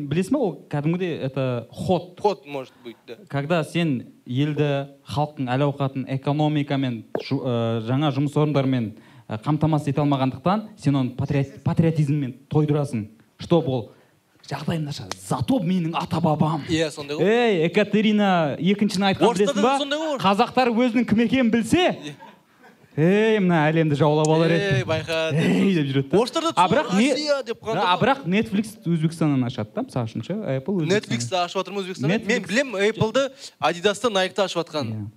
білесің ба ол кәдімгідей это ход? Ход может быть да. Когда сен елді халықтың әл ауқатын экономикамен жу- ә, жаңа жұмыс орындарымен ә, қамтамасыз ете алмағандықтан сен оны патриот- патриотизммен тойдырасың. Чтобы ол? Жағдай нашар. Зато менің ата бабам иә сондай ғой. Ей екатерина екіншіні айтқан білесің ба? қазақтар өзінің кім екенін білсе ей мына әлемді жаулап алар еді. Ей байқа ей деп жүреді да. орыстарда а бірақ не россия деп а бірақ netflix өзбекстаннан ашады да мысалы үшін ше apple netflixті ашып жатыр ма өзбекстанда мен Netflix. білем appleды адидасты найкты ашып жатқанын Иә.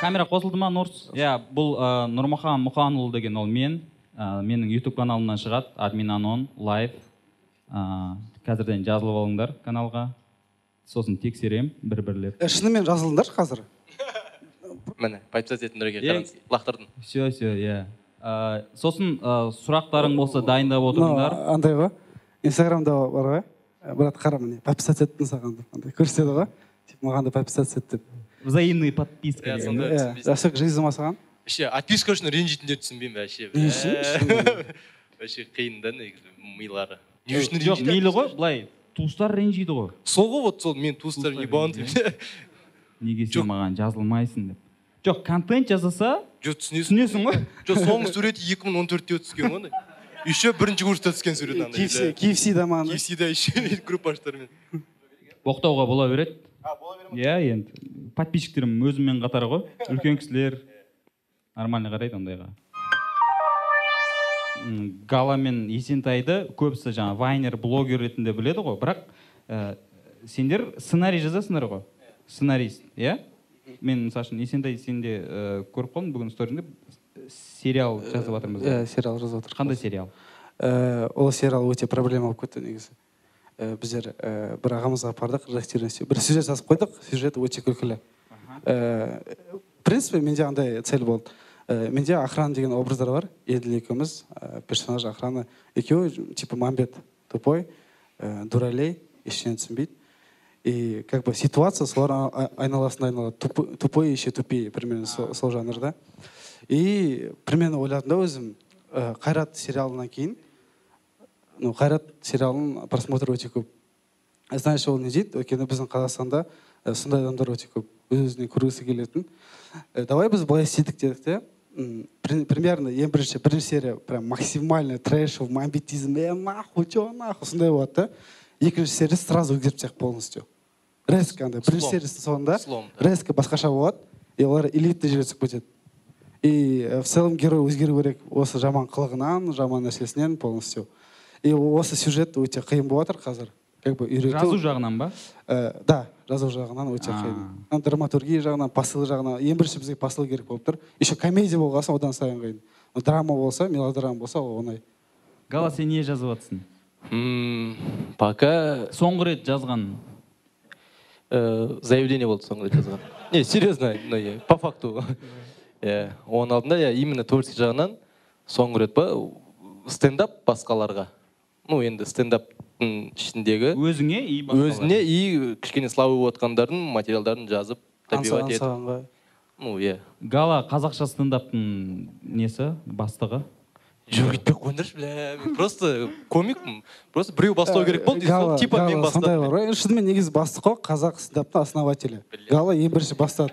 камера қосылды ма нұрс? Иә бұл ә, нұрмұхан мұханұлы деген ол мен. Ә, менің ютуб каналымнан шығады. Админ анон лайв ә, қазірден жазылып алыңдар каналға. Сосын тексерем бір бірлеп Е, шынымен жазылыңдар қазір? Міне подписать етіңдерге қараңыз лақтырдым все все иә. Сосын ә, сұрақтарың болса дайындап отырыңдар. андай ғой инстаграмда бар ғой «Е, брат қара міне подписаться еттім саған деп. Андай көрсетеді ғой типа маған да подписаться ет деп. Взаимный подписка Иә, иә түсінбейсің. жасок жизнь ма саған? Вообще отписка үшін ренжитіндерді түсінбеймін вообще. Вообще қиын да негізі милары. Не үшін жоқ мейлі ғой былай туыстар ренжиді ғой. Сол ғой вот сол мен туыстарым Туыстар ебан ренжиді. неге сен маған жазылмайсың деп. Жоқ контент жасаса жоқ түсінесің. түсінесің ғой. Жоқ соңғы суреті екі мың он төртте түскен ғой еще бірінші курста түскен сурет андай ма андай? KFC-да еще группаштармен. Боқтауға бола береді. Иә енді подписчиктерім өзіммен қатар ғой. Үлкен кісілер. Нормально қарайды ондайға. Гала мен есентайды көбісі жаңа вайнер блогер ретінде біледі ғой. Бірақ ә, сендер сценарий жазасыңдар ғой. Сценарист иә? Мен мысалы үшін есентай сен де ә, көріп қалдым бүгін сторинде сериал жазып жатырмыз иә сериал жазып жатыр қандай сериал? Э, ол сериал өте проблема болып кетті негізі. Э, біздер э, бір ағамызға апардық редактирование бір сюжет жазып қойдық сюжет өте күлкілі. Э, в принципе менде андай цель болды. Э, менде охрана деген образдар бар. Еділ екеуміз э, персонаж охрана екеуі типа мамбет тупой э, дуралей ештеңе түсінбейді. И как бы ситуация солар айналасында айналады тупой, еще тупее примерно сол, сол жанрда и примерно ойладым да өзім э, қайрат сериалынан кейін ну қайрат сериалының просмотры өте көп. Знаешь ол не дейді? Өйткені біздің қазақстанда сондай адамдар өте көп. Өз өзіне көргісі келетін. Давай біз былай істедік дедік те примерно ең бірінші бірінші серия прям максимально трэшов мамбетизм е нахуй че нахуй? Сондай болады да? Екінші серия сразу өзгеріп тастайық полностью. Резко андай бірінші Слом. сериясының соңында резко басқаша болады и олар элитный жерге түсіп кетеді и э, в целом герой өзгеру керек осы жаман қылығынан жаман нәрсесінен полностью и осы сюжет өте қиын болып жатыр қазір как бы үйрету жазу жағынан ба? Э, да жазу жағынан өте қиын. Драматургия жағынан посыл жағынан ең бірінші бізге посыл керек болып тұр. Еще комедия болған соң одан сайын қиын. Но драма болса мелодрама болса ол оңай. Гала сен не жазып жатрсың пока соңғы рет жазған. Э, заявление болды соңғы рет жазған. Не серьезно по факту. Иә оның алдында иә именно творческий жағынан соңғы рет па стендап басқаларға. Ну енді стендаптың ішіндегі өзіңе и өзіне и кішкене слабый болып жатқандардың материалдарын жазып добивать етіп ну иә. Гала қазақша стендаптың несі бастығы? Жоқ өйтпей ақ қойыңдаршы бля. Мен просто комикпін просто біреу бастау керек болды и сол Гала- типа мен Гала сондай бастадым. бар ғой. Шынымен негізі бастық қой қазақ стендаптың основателі. Гала ең бірінші бастады.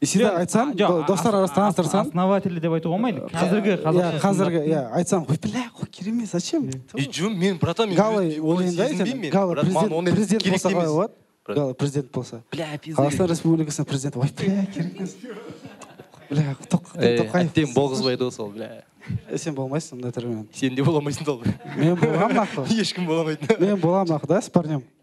И всегда айтсам Жоқ, достар ас- арасында таныстырсам основателі деп айтуға болмайды. Қазіргі иә қазақша қазіргі иә айтсам ой бля ой керемет зачем? И жоқ мен братан мен гала өз- оны ойында сезінбеймін мен гала брат, маған ондай президент керек болса қалай емес болады президент болса бля қазақстан республикасының президенті ой бля керек емес бля Тоқ- тоқаев әттең болғызбайды ғой сол бля. Е, сен болмайсың мына түрімен сен де бола алмайсың сол. Мен боламын нахуй ешкім бола алмайды. Мен боламын нахуй да с парнем?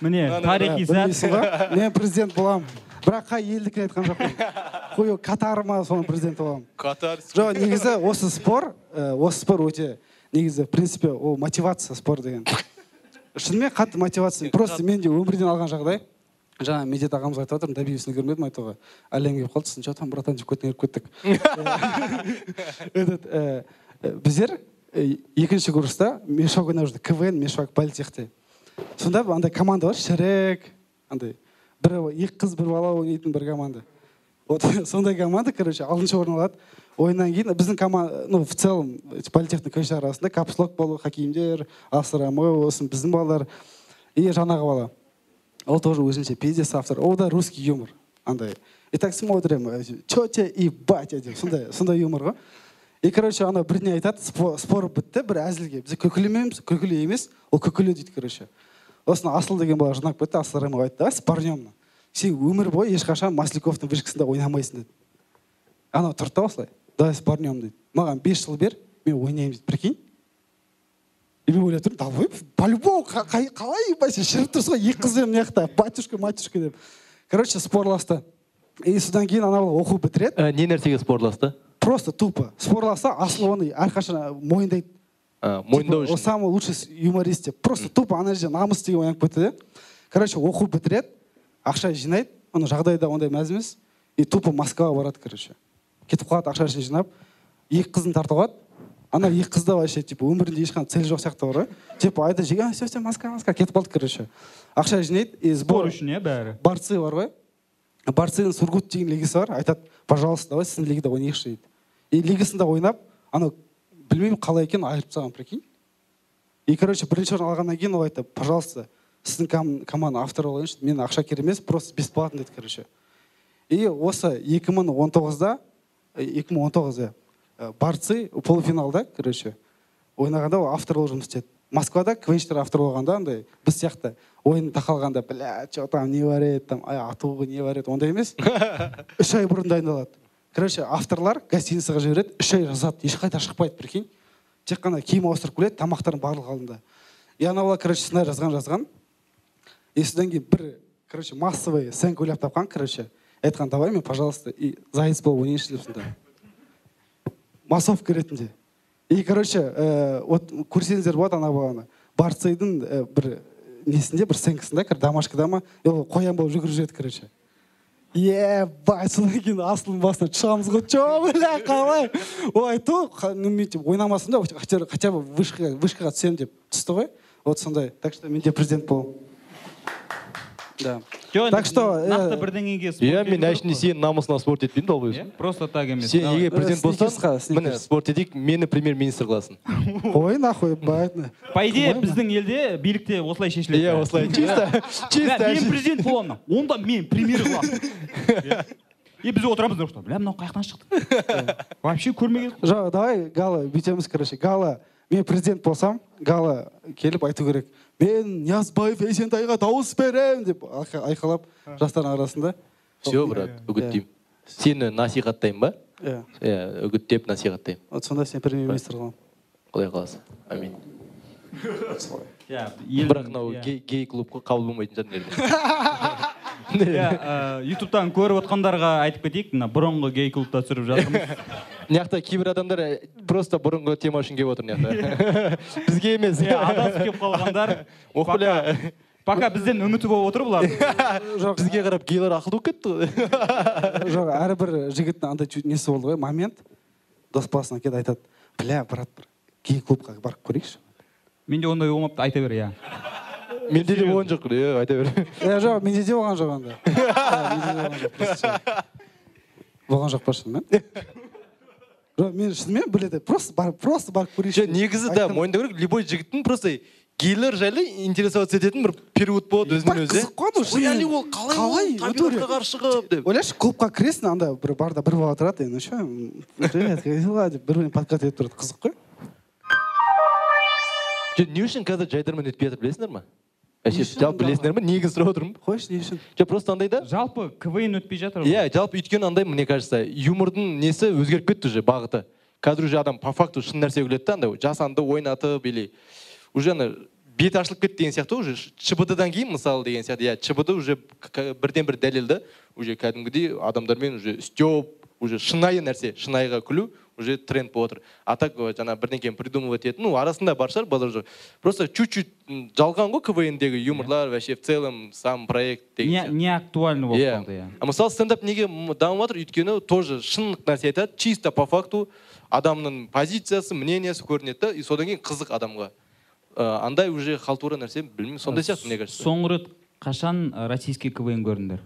Міне тарихи ғой мен президент боламын. Бірақ қай елдікін айтқан жоқпын. Хуй катар ма соның президенті боламын. Катар жоқ негізі осы спор ә, осы спор өте негізі в принципе ол мотивация спор деген. Шынымен қатты мотивация. Просто мен де өмірден алған жағдай. Жаңа медет ағамыз айтып жатыр добиваться үлгермедім айтуға әлем келіп қалды сосын там братан деп көтеріп кеттік. Этот біздер екінші курста мешок ойнап жүрдік квн мешок политехте. Сонда андай команда бар шірік андай бір екі қыз бір бала ойнайтын бір команда. Вот сондай команда короче алтыншы орын алады. Ойыннан кейін біздің команда ну в целом политехник колледж арасында капслок болу хакимдер асрам болсын біздің балалар и жаңағы бала. Ол тоже өзінше пиздец автор. Ол да русский юмор андай. И так смотрим тетя и батя деп. Сондай сондай юмор ғой. И короче ана бірдеңе айтады спор, бітті бір әзілге. Біз күлкілемейміз күлкілі емес ол күлкілі дейді короче. Осыны асыл деген бала жинап кетті асыл айтты давай спорнем сен өмір бойы ешқашан масляковтың вышкасында ойнамайсың деді. Анау тұрды да осылай. Давай спорнем дейді маған бес жыл бер мен ойнаймын дейді прикинь и мен ойлап тұрмын давай по любому қалай ебать сен шіріп тұрсың ғой екі қызбен мына жақта батюшка матюшка деп короче спорласты. И содан кейін ана бала оқу бітіреді. Ә, не нәрсеге спорласты? Просто тупо. Спорласа асыл оны әрқашан мойындайды. Мойындау Типа, он үшін самый лучший юморист деп просто тупо ана жерде намыс деген оянып кетті де короче оқу бітіреді ақша жинайды оның жағдайы да ондай мәз емес. И тупо москваға барады короче. Кетіп қалады ақшасын жинап екі қызын тартып алады. Ана екі қыз да вообще типа өмірінде ешқандай цель жоқ сияқты бар ғой типа айда жеген все все москва москва кетіп қалды короче. Ақша жинайды и сбор үшін иә бәрі? барцы бар ғой. Барцының сургут деген лигасы бар. Айтады пожалуйста давай сіздің лигада ойнайықшы дейді. И лигасында ойнап анау білмеймін қалай екенін айырып тастаған прикинь. И короче бірінші орын алғаннан кейін ол айтты пожалуйста сіздің ком команда авторы болайыншы мен ақша керек емес просто бесплатно деді короче. И осы 2019-да э, 2019 иә э, барцы полуфиналда короче ойнағанда ол автор болып жұмыс істеді. Москвада квенчтер автор болғанда андай біз сияқты ойын тақалғанда бля че там не варит там ай не варит ондай емес үш ай бұрын дайындалады. Короче авторлар гостиницаға жібереді үш ай жазады ешқайда шықпайды прикинь. Тек қана киім ауыстырып келеді тамақтардың барлығы алдында и ана бала короче сценарий жазған жазған. И содан кейін бір короче массовый сценка ойлап тапқан короче. Айтқан давай мен пожалуйста и заяц болып ойнайыншы деп сонда массовка ретінде. И короче ә, көрсеңіздер болады ана баланы барцейдің ә, бір несінде бір сценкасында домашкада ма қоян болып жүгіріп жүреді короче. Ебать содан кейін асылдың басына шығамыз ғой че бля қалай? Ол айтты ғой типа ойнамасам да хотя бы вышкаға түсемін деп түсті ғой. Вот сондай. Так что мен де президент боламын да. Жоқ Так что, э, нақты бірдеңеге спорт иә мен әшейін сенің намысыңа спорт етпеймін да Иә, просто так емес сен егер президент болсаң Сникерсқа, міне спорт етейік мені премьер министр қыласың ой нахуй по идее біздің елде билікте осылай шешіледі. Иә осылай чисто чисто. мен президент боламын. Онда мен премьер қыламын и біз отырамыз жақта бля мынау қай жақтан шықты? Вообще көрмеген жоқ давай гала бүйтеміз короче. Гала мен президент болсам гала келіп айту керек. Мен ниязбаев есентайға дауыс беремін деп айқа- айқайлап жастардың арасында. Все брат үгіттеймін. Сені насихаттаймын ба? Иә. Иә үгіттеп насихаттаймын. Вот сонда сен премьер министр қыламын құдай қаласа. Амин. Иә бірақ мынау иә. гей- гей клубқа қабыл болмайтын шығар иә ә, ютубтан көріп отқандарға айтып кетейік. Мына бұрынғы гей клубта түсіріп жатырмыз. Мына жақта кейбір адамдар э, просто бұрынғы тема үшін келіп отыр мына жақта бізге емес. Иә адасып келіп қалғандар. Ох бля пока бізден үміті болып отыр бұлар. Жоқ. Бізге қарап гейлер ақылды болып кетті ғой. Жоқ әрбір жігіттің андай чуть несі болды ғой момент. Дос басына келеді айтады бля брат бір гей клубқа барып көрейікші менде ондай болмапты айта бер иә. Менде де болған жоқ иә айта бер иә жоқ менде де болған жоқ онда. Менде де болған жоқ, па шынымен? Жоқ мен шынымен біледі. Просто барып просто барып көрейікші жоқ негізі да мойындау керек. Любой жігіттің просто гейлер жайлы интересоваться ететін бір период болады өзінен өзі. қызық қой шынымен. ол қалай Қалай? табиғатқа қарсы шығып деп. Ойлашы клубқа кіресің анда бір барда бір бала тұрады ну что привет как дела? деп бір біріне подкат етіп тұрады. Қызық қой. Жоқ не үшін қазір жайдарман өтпей жатыр білесіңдер ма? Үшін жалпы білесіңдер ма негізін сұрап отырмын. Қойшы не үшін жоқ просто андай да? Жалпы квн өтпей жатыр ғой. Иә жалпы өйткені андай мне кажется юмордың несі өзгеріп кетті уже бағыты. Қазір уже адам по факту шын нәрсе күледі да андай жасанды ойнатып или уже ана беті ашылып кетті деген сияқты ғой уже. Чбд дан кейін мысалы деген сияқты. Иә чбд уже бірден бір дәлел да. Уже кәдімгідей адамдармен уже степ уже шынайы нәрсе шынайыға күлу. Уже тренд болып отыр а так жаңағы бірдеңкені придумывать ететін ну арасында бар шығар базар жоқ. Просто чуть чуть жалған ғой квндегі юморлар вообще в целом сам проект деген не, актуальны болып қалды иә. А мысалы стендап неге дамып жатыр? Өйткені тоже шын нәрсе айтады чисто по факту адамның позициясы мнениесі көрінеді да и содан кейін қызық адамға. Ә, андай уже халтура нәрсе білмеймін сондай сияқты мне кажется. Соңғы рет қашан э, российский квн көрдіңдер?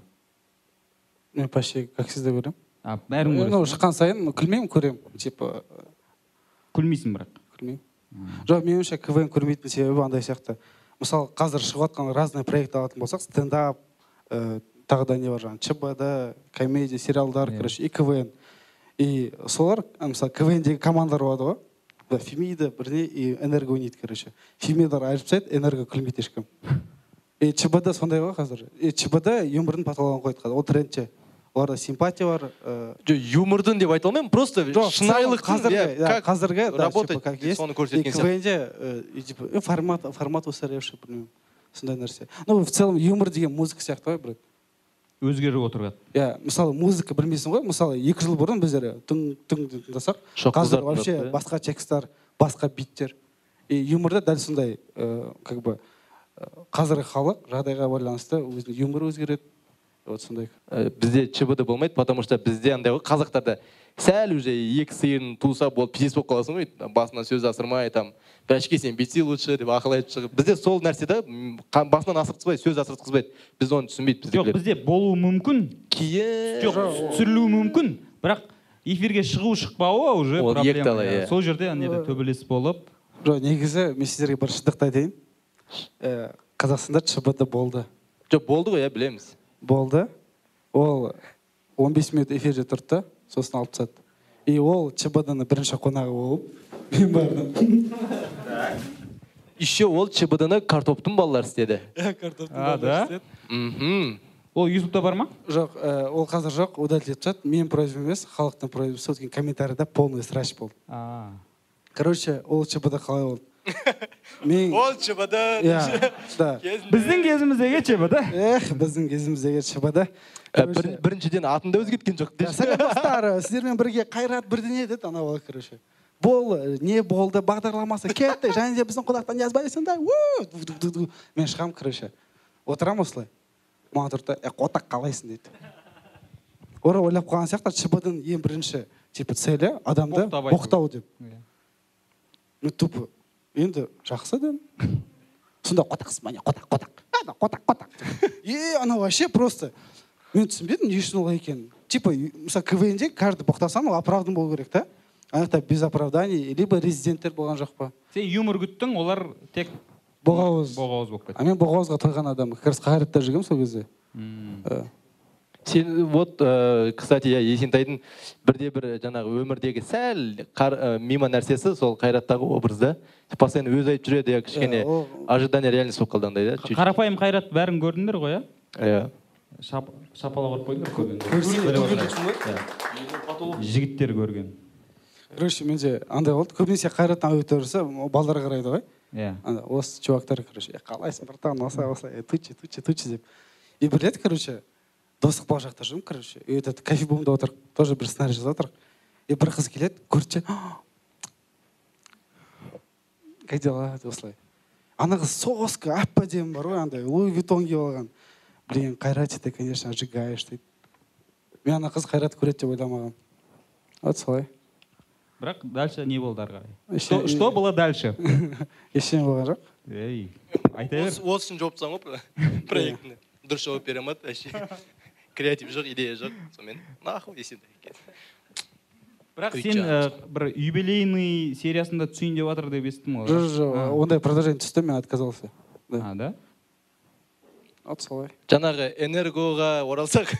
Мен почти как всегда көремін а бәрін ну көресің. шыққан сайын күлмеймін көремін. Типа күлмейсің бірақ? күлмеймін. Жоқ менің ойымша квн көрмейтін себебі андай сияқты. Мысалы қазір шығып жатқан разный проект алатын болсақ стендап ә, тағы да не бар жаңағы чбд комедия сериалдар Иә. короче и квн. И солар мысалы квндегі командалар болады ғой. Да, фемида бірне и энерго ойнайды короче. Фемидар айтып тастайды энерго күлмейді ешкім. И чбд сондай ғой қазір. И чбд юмордың потологын қойды қазір ол трендте. Оларда симпатия бар ә, жоқ юмордың деп айта алмаймын просто жоқ шынайылықтың қазіргі иә, қазіргі работать как есть. соны көрсеткен сияқты. Квнде э, типа э, формат формат устаревший білмеймін сондай нәрсе. Ну в целом юмор деген музыка сияқты ғой брат. Өзгеріп отырады иә мысалы музыка білмейсің ғой мысалы екі жыл бұрын біздер түн түн деп тыңдасақ қазір вообще басқа текстар басқа биттер. И юморда дәл сондай э, как бы э, қазіргі халық жағдайға байланысты өзінің юморы өзгереді. Вот сондай. Ә, бізде чбд болмайды потому что бізде андай ғой қазақтарда сәл уже екі сиырын туса болды пиздец болып қаласың ғой басынан сөз асырмай там бәшке сен бүйтсей лучше деп ақыл айтып шығып. Бізде сол нәрсе да басынан асыртқызбайды сөз асыртқызбайды. Біз оны түсінбейді жоқ бізде болуы мүмкін. Кейін жоқ түсірілуі мүмкін бірақ эфирге шығу шықпауы уже Ол екіталай, иә. иә. сол жерде неде төбелес болып. Жоқ негізі мен сіздерге бір шындықты айтайын. Э, қазақстанда чбд болды. Жоқ болды ғой иә білеміз. Болды. Ол 15 минут эфирде тұрды да сосын алып тастады и ол чбд ның бірінші қонағы болып мен бардым. Еще ол чбд ны картоптың балалары істеді. А, да? мхм ол ютубта бар ма? Жоқ ә, ол қазір жоқ удалить етіп тастады менің просьбам емес халықтың просьбасы өткен комментарийда полный срач болды. А. Короче ол чбд қалай болды? Мен чбд иә да біздің кезіміздегі чб да эх біздің кезіміздегі чбд Бір- біріншіден атын да өзгерткен жоқ Ja, сәлеметсіздер сіздермен бірге қайрат бірдеңе деді ана бала короче бол не болды бағдарламасы кетті және де біздің қонақтан жазбайсыңдар уу мен шығамын короче отырамын осылай маған тұрды да «Е, қотақ қалайсың дейді ора ойлап қалған сияқты чб ның ең бірінші типа цели адамды боқтау деп мен тупо енді жақсы дедім сонда қотақсыз ба не қотақ қотақ. Ана қотақ қотақ. И анау вообще просто. Мен түсінбедім не үшін олай екенін. Типа мысалы квнде каждый боқтасаң ол оправдан болу керек та. Ана жақта без оправданий либо резиденттер болған жоқ па. Сен юмор күттің олар тек боғауыз. Боғауыз болып а кетті мен боғауызға тойған адаммын. Как раз қайратта жүргенмін сол кезде. Э, сен вот ә, кстати иә есентайдың бірде бір жаңағы өмірдегі сәл қар, ә, мимо нәрсесі сол қайраттағы образ да. Постоянно өзі айтып жүреді иә кішкене ол- ожидание реальность болып қалды андай да қарапайым қайрат бәрін көрдіңдер ғой иә? Иә. Шап, шапалақ ұрып қойдыңдар жігіттер көрген. Короче менде андай болды. Көбінесе қайраттың аудиториясы балдар қарайды ғой. Иә. Осы чувактар короче «Е, қалайсың братан осылай осылай тучи тучи тучи деп. И бір рет короче достық бал жақта жүрмін короче. И этот кофебумда отырық тоже бір сценарий жазып жатырық и бір қыз келеді көрді де как дела? деп осылай. Ана қыз соска әп әдемі бар ғой андай луи виттон киіп алған. Блин қайрат ты конечно ожигаешь дейді мен ана қыз қайрат көреді деп ойламағанмын вот солай. Бірақ дальше не болды ары қарай? Что было дальше? Ештеңе болған жоқ ей айта бер. Осы үшін жауып тастаған ғой проектіне дұрыс жауап бере алмады вообще. креатив жоқ идея жоқ сонымен нахуй есентай бірақ сен ә, бір юбилейный сериясында түсейін деп жатыр деп естідім ғой. Жоқ жоқ ондай предложение түсті мен отказался. Да. А да? Вот солай. Жаңағы энергоға оралсақ.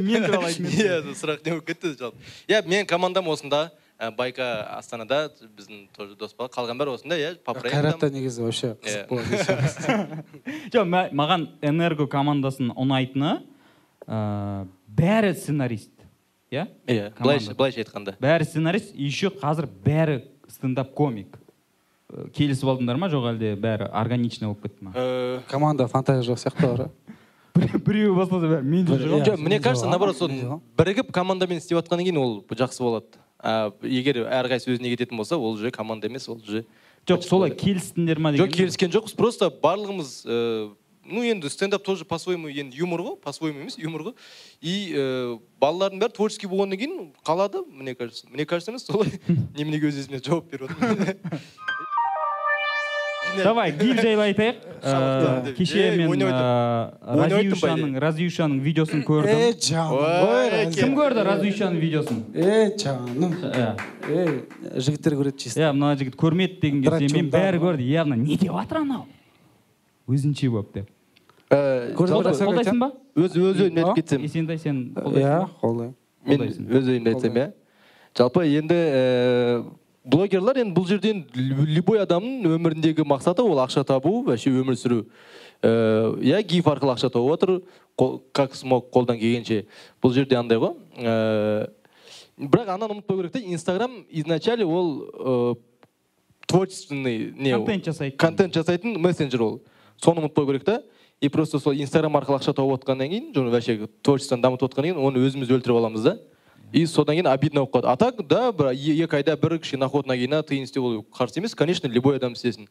Мен туралы айтып иә сұрақ не болып кетті жалпы. Иә менің командам осында. Ә, байка астанада біздің тоже дос бала қалған бәрі осында иә по қайратта негізі вообще Иә. қызық болады жоқ ма- маған энерго командасының ұнайтыны ә, бәрі сценарист. Иә? Иә Команда. былайша былайша айтқанда. Бәрі сценарист еще қазір бәрі стендап комик. Ә, келісіп алдыңдар ма? Жоқ әлде бәрі органично болып кетті ма? Э, команда фантазия жоқ сияқты бар біреуі бастаса бәрі. Мен де шығамын иә. жоқ мне кажется жоқ, наоборот сол жоқ. бірігіп командамен істеп жатқаннан кейін ол жақсы болады. А егер әрқайсысы өзіне кететін болса ол уже команда емес ол уже жоқ солай келістіңдер ма деген жоқ. келіскен жоқпыз просто барлығымыз ну енді стендап тоже по своему енді юмор ғой по своему емес юмор ғой. И ә, балалардың бәрі творческий болғаннан кейін қалады мне кажется. Мне кажется емес солай. Неменеге өз өзіме жауап беріп отырмын давай гиф жайлы айтайық. Э, кеше Ей, мен э, Ойнап айттым разиюшаның разиюшаның видеосын е көрдім жаным ой кем- кім көрді разиюшаның видеосын? Е жаным иә е жігіттер көреді чисто. Иә мына жігіт көрмеді деген кезде мен бәрі көрді. Явно не деп жатыр анау? Өзінше болып деп. Қолдайсың ба өз өз ойымды айтып кетсем есентай сен қолдайсың ба қолдаймын мен өз ойымды айтсам иә жалпы енді блогерлар енді бұл жерден любой адамның өміріндегі мақсаты ол ақша табу вообще өмір сүру иә гиф арқылы ақша тауып отыр как смог қолдан келгенше бұл жерде андай ғой бірақ ананы ұмытпау керек та инстаграм изначально ол творчественный не контент жасайды контент жасайтын мессенджер ол соны ұмытпау керек та и просто сол инстаграм арқылы ақша тауып отқаннан кейін және вообще творчествоны дамытып отқаннан кейін оны өзіміз өлтіріп аламыз да. И содан кейін обидно болып қалады. А так да бір екі айда бір кішкене охота на тиын істеу ол қарсы емес. Конечно любой адам істесін.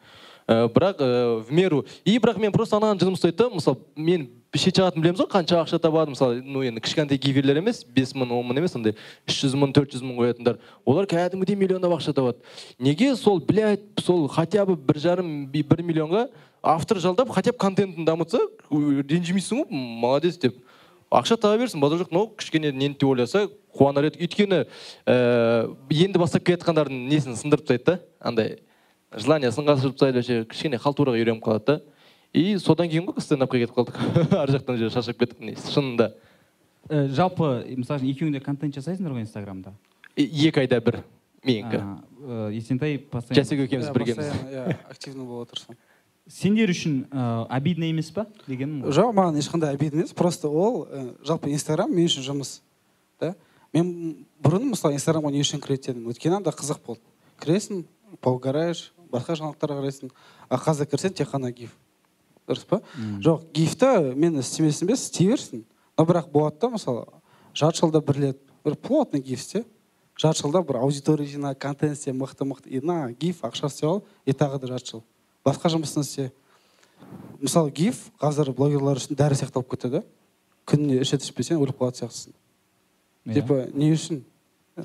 Ә, бірақ ә, в меру. И бірақ мен просто анаған жыным ұстайды да мысалы мен шет жағатын білеміз ғой қанша ақша табады. Мысалы ну енді кішкентай гиверлер емес бес мың он мың емес андай үш жүз мың төрт жүз мың қоятындар. Олар кәдімгідей миллиондап ақша табады. Неге сол блядь сол хотя бы бір жарым бір миллионға автор жалдап хотя бы контентін дамытса ренжімейсің ғой молодец деп. Ақша таба берсін базар жоқ. Но кішкене нені деп ойласа қуанар едік. Өйткені ә, енді бастап келе жатқандардың несін сындырып тастайды да андай желаниясын қашырып тастайды вообще кішкене халтураға үйреніп қалады да. И содан кейін ғой стендапқа кетіп қалдық. Ар жақтан уже шаршап кеттік шынында. Э, жалпы мысалы үшін екеуің де контент жасайсыңдар ғой инстаграмда? Екі айда бір менікі. Э, есентай постоянно жәсек екеуміз біргеміз. иә активно болып отырсың сендер үшін э, обидно емес па дегенім ғой? Жоқ маған ешқандай обидно емес. Просто ол ә, жалпы инстаграм мен үшін жұмыс да. Мен бұрын мысалы инстаграмға не үшін кіретін едім өйткені анда қызық болды. Кіресің поугараешь басқа жаңалықтарға қарайсың а қазір кірсең тек қана гиф. Дұрыс па? Жоқ гифті мен істемесін бе істей берсін. Но бірақ болады да мысалы жарты жылда бір рет бір плотный гиф істе. Жарты жылда бір аудитория жина контент істе мықты мықты и на гиф ақша істеп ал и тағы да жарты жыл. Басқа жұмысын істе. Мысалы гиф қазір блогерлар үшін дәрі сияқты болып кетті да күніне үш рет ішпесең өліп қалатын сияқтысың. Иә. типа не үшін?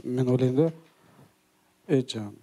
Мен ойлаймын да. Е жаным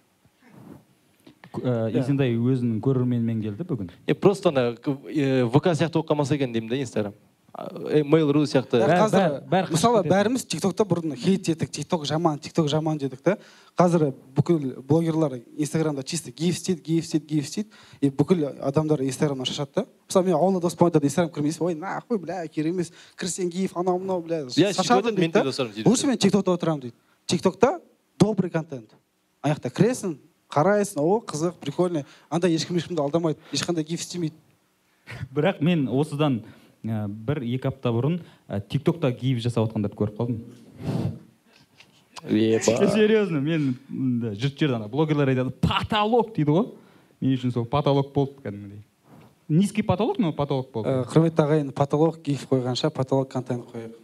Э, есентай өзінің көрерменімен келді бүгін. Е просто ана э, вк сияқты болып қалмаса екен деймін да инстаграм. mail.ru сияқты. Қазір мысалы бәріміз тиктокта бұрын хейт еттік тикток жаман тикток жаман дедік та. Қазір бүкіл блогерлар инстаграмда чисто гиф істейді гиф істейді гиф істейді. И бүкіл адамдар инстаграмнан шашады да. Мысалы мен ауылда досым айтады инстаграм кірмейсің ой нахуй бля керек емес кірсең гиф анау мынау бля лучше мен тиктокта отырамын дейді. Тиктокта добрый контент. Ана жақта кіресің қарайсың о қызық прикольный. Анда ешкім ешкімді алдамайды ешқандай гиф істемейді. Бірақ мен осыдан э, бір екі апта бұрын э, тиктокта гиф жасап жатқандарды көріп қалдым. Серьезно мен жұрт жерде ана блогерлар айтады потолок дейді ғой. Мен үшін сол потолок болды кәдімгідей. Низкий потолок но потолок болды. Ә, құрметті ағайын потолок гиф қойғанша потолок контент қояйық.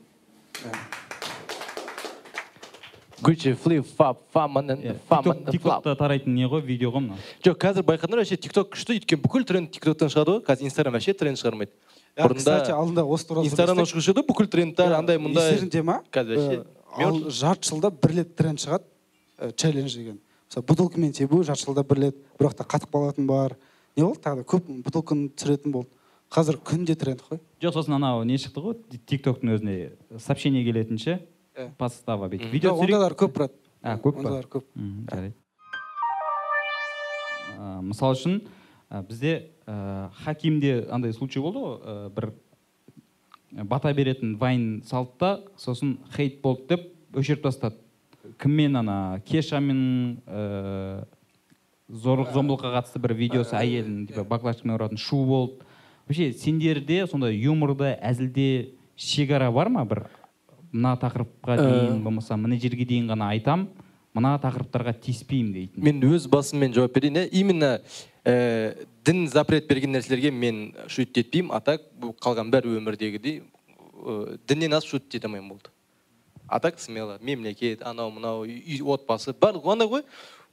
Гуччи флип фап тиктокта тарайтын не ғой видео ғой мынау жоқ қазір байқадыңдар вообще тикток күшті өйткені бүкіл тренд тиктоктан шығады ғой. Қазір инстаграм вообще тренд шығармайды. Ә, кстати алдында осы туралы инстаграмнан шығушы еді бүкіл трендтар андай мындай естеріңде ма қазір вообще ал жарты жылда бір рет тренд шығады челлендж деген мысалы бутылкамен тебу жарты жылда бір рет бір уақытта қатып қалатын бар не болды тағы да көп бутылканы түсіретін болды қазір күнде тренд қой жоқ сосын анау не шықты ғой тиктоктың өзіне сообщение келетін ше подстава бүйтіп видео ондайлар көп брат. А көп па? Ондайлар көп. Жарайды. Мысалы үшін ә, бізде ә, хакимде андай случай болды ғой. Ә, бір бата беретін вайн салды да сосын хейт болды деп өшіріп тастады. Кіммен ана? Кешамен ә, зорлық зомбылыққа қатысты бір видеосы әйелін типа баклажкамен ұратын шу болды. Вообще сендерде сондай юморда әзілде шекара бар ма? Бір мына тақырыпқа дейін болмаса мына жерге дейін ғана айтам. Мына тақырыптарға тиіспеймін дейтін. Мен өз басыммен жауап берейін иә именно ә, дін запрет берген нәрселерге мен шутить етпеймін. А так қалған бәрі өмірдегідей ә, діннен асып шутить ете алмаймын болды. А так смело. Мемлекет анау мынау үй отбасы. Барлығы андай ғой?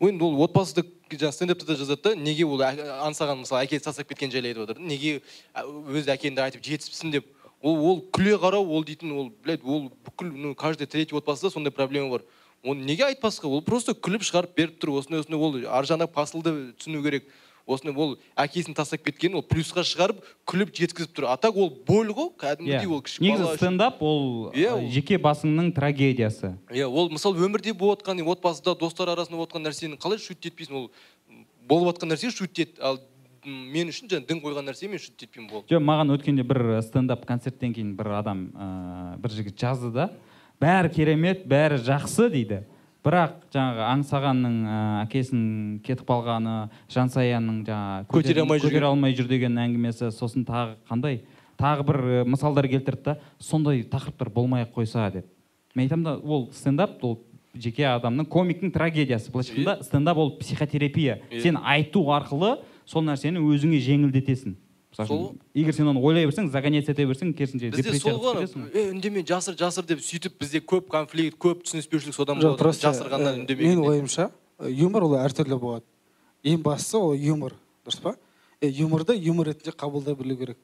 Енді ол отбасыды жаңағы стендапта да жазады да неге ол аңсаған мысалы әкесі тастап кеткен жайлы айтып отыр. Неге өз әкеңді айтып жетіспісің деп. Ол ол күле қарау ол дейтін ол блядь ол бүкіл ну каждый третий отбасыда сондай проблема бар. Оны неге айтпасқа ол просто күліп шығарып беріп тұр. Осындай осындай ол ар жағында посылды түсіну керек. Осындай ол әкесін тастап кеткенін ол плюсқа шығарып күліп жеткізіп тұр. А так ол боль ғой кәдімгідей ол кіші негізі стендап ол Иә, ол- жеке басыңның трагедиясы. Иә ол мысалы өмірде болып жатқан отбасыда достар арасында болып жатқан нәрсені қалай шутить етпейсің ол болып жатқан нәрсе шутить ет ал мен үшін жаңағы дін қойған нәрсе мен шутить етпеймін болды. Жоқ маған өткенде бір стендап концерттен кейін бір адам ә, бір жігіт жазды да бәрі керемет бәрі жақсы дейді. Бірақ жаңағы аңсағанның ә, әкесінің кетіп қалғаны жансаяның жаңағы Көтере алмай жүрген. көтере алмай жүр деген әңгімесі сосын тағы қандай? Тағы бір ә, мысалдар келтірді да сондай тақырыптар болмай ақ қойса деп. Мен айтамын да ол стендап ол жеке адамның комиктің трагедиясы. Былайша айтқанда стендап ол психотерапия. Сен айту арқылы сол нәрсені өзіңе жеңілдетесің. Мысалы егер сен оны ойлай берсең загонять ете берсең керісінше бізде сол ғой е үндеме жасыр жасыр деп сөйтіп бізде көп конфликт көп түсініспеушілік содан жоқ болады просто жасырғаннан ә, үндемегенде менің ойымша ә, юмор ол әртүрлі болады. Ең бастысы ол юмор дұрыс па? Е, юморды юмор ретінде қабылдай білу керек.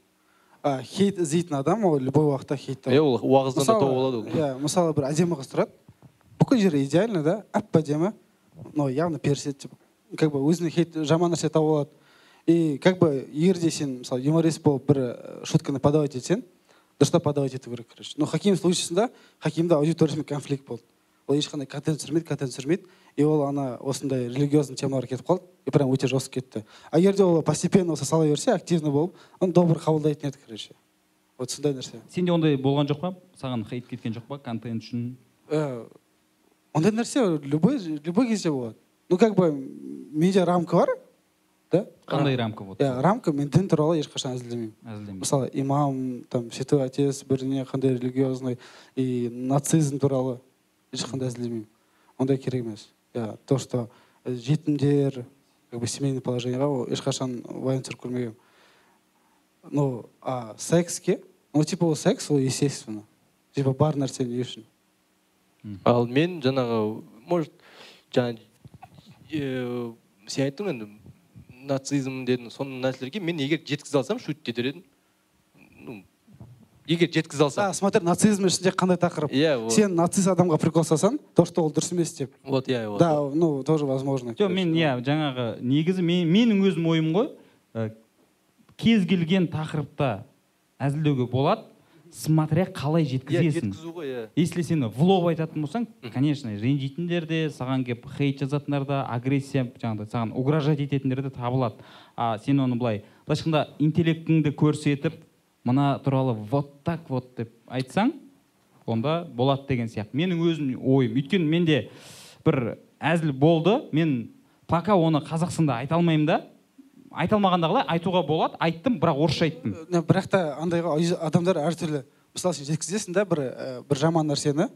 А хейт іздейтін адам ол любой уақытта хейт иә ол уағыздан да тауып алады ол иә мысалы бір әдемі қыз тұрады бүкіл жері идеально да әп әдемі но явно персет типа как бы өзіне хейт жаман нәрсе тауып алады. И как бы егер де сен мысалы юморист болып бір ә, шутканы подавать етсең дұрыстап подавать ету керек короче? Но хаким случайсында хакимда аудиториясымен конфликт болды. Ол ешқандай контент түсірмейді контент түсірмейді. И ол ана осындай религиозный темаларға кетіп қалды. И прям өте жестко кетті. А егер де ол постепенно осы сала берсе активно болып оны добр қабылдайтын еді короче. Вот сондай нәрсе. Сенде ондай болған жоқ па? Саған хейт кеткен жоқ па? Контент үшін? Э, ондай нәрсе любой любой кезде болады. Ну как бы менде рамка бар да? Қандай рамка болды иә рамка мен дін туралы ешқашан әзілдемеймін. Әзілдемеймін мысалы имам там святой отец біріне қандай религиозный и нацизм туралы ешқандай әзілдемеймін. Ондай керек емес. Иә то что э, жетімдер как бы семейное положениеға ол ешқашан вайн түсіріп көрмегенмін ну а секске? Ну типа ол секс ол естественно. Типа бар нәрсе не үшін? Ал мен жаңағы может жаңа ә, сен айттың енді нацизм дедің сондай нәрселерге мен егер жеткізе алсам шутить етер едім. Ну егер жеткізе а алсам. смотри нацизм ішінде қандай тақырып? Иә вот. Сен нацист адамға прикол салсаң то что ол дұрыс емес деп. Вот иә вот да ну тоже возможно. Жоқ мен иә жаңағы негізі мен, менің өзім ойым ғой ә, кез келген тақырыпта әзілдеуге болады. Смотря қалай иә жеткізесің. жеткізу ғой иә. Если сен в лоб айтатын болсаң конечно ренжитіндер де саған келіп хейт жазатындар да агрессия жаңағыдай саған угрожать ететіндер де табылады. А сен оны былай былайша айтқанда интеллектіңді көрсетіп мына туралы вот так вот деп айтсаң онда болады деген сияқты. Менің өзім ойым. Өйткені менде бір әзіл болды. Мен пока оны қазақстанда айта алмаймын да. Айта алмағанда қалай айтуға болады айттым бірақ орысша айттым. Не, бірақ та андайға ауз- адамдар әртүрлі мысалы сен жеткізесің да бір ә, бір жаман нәрсені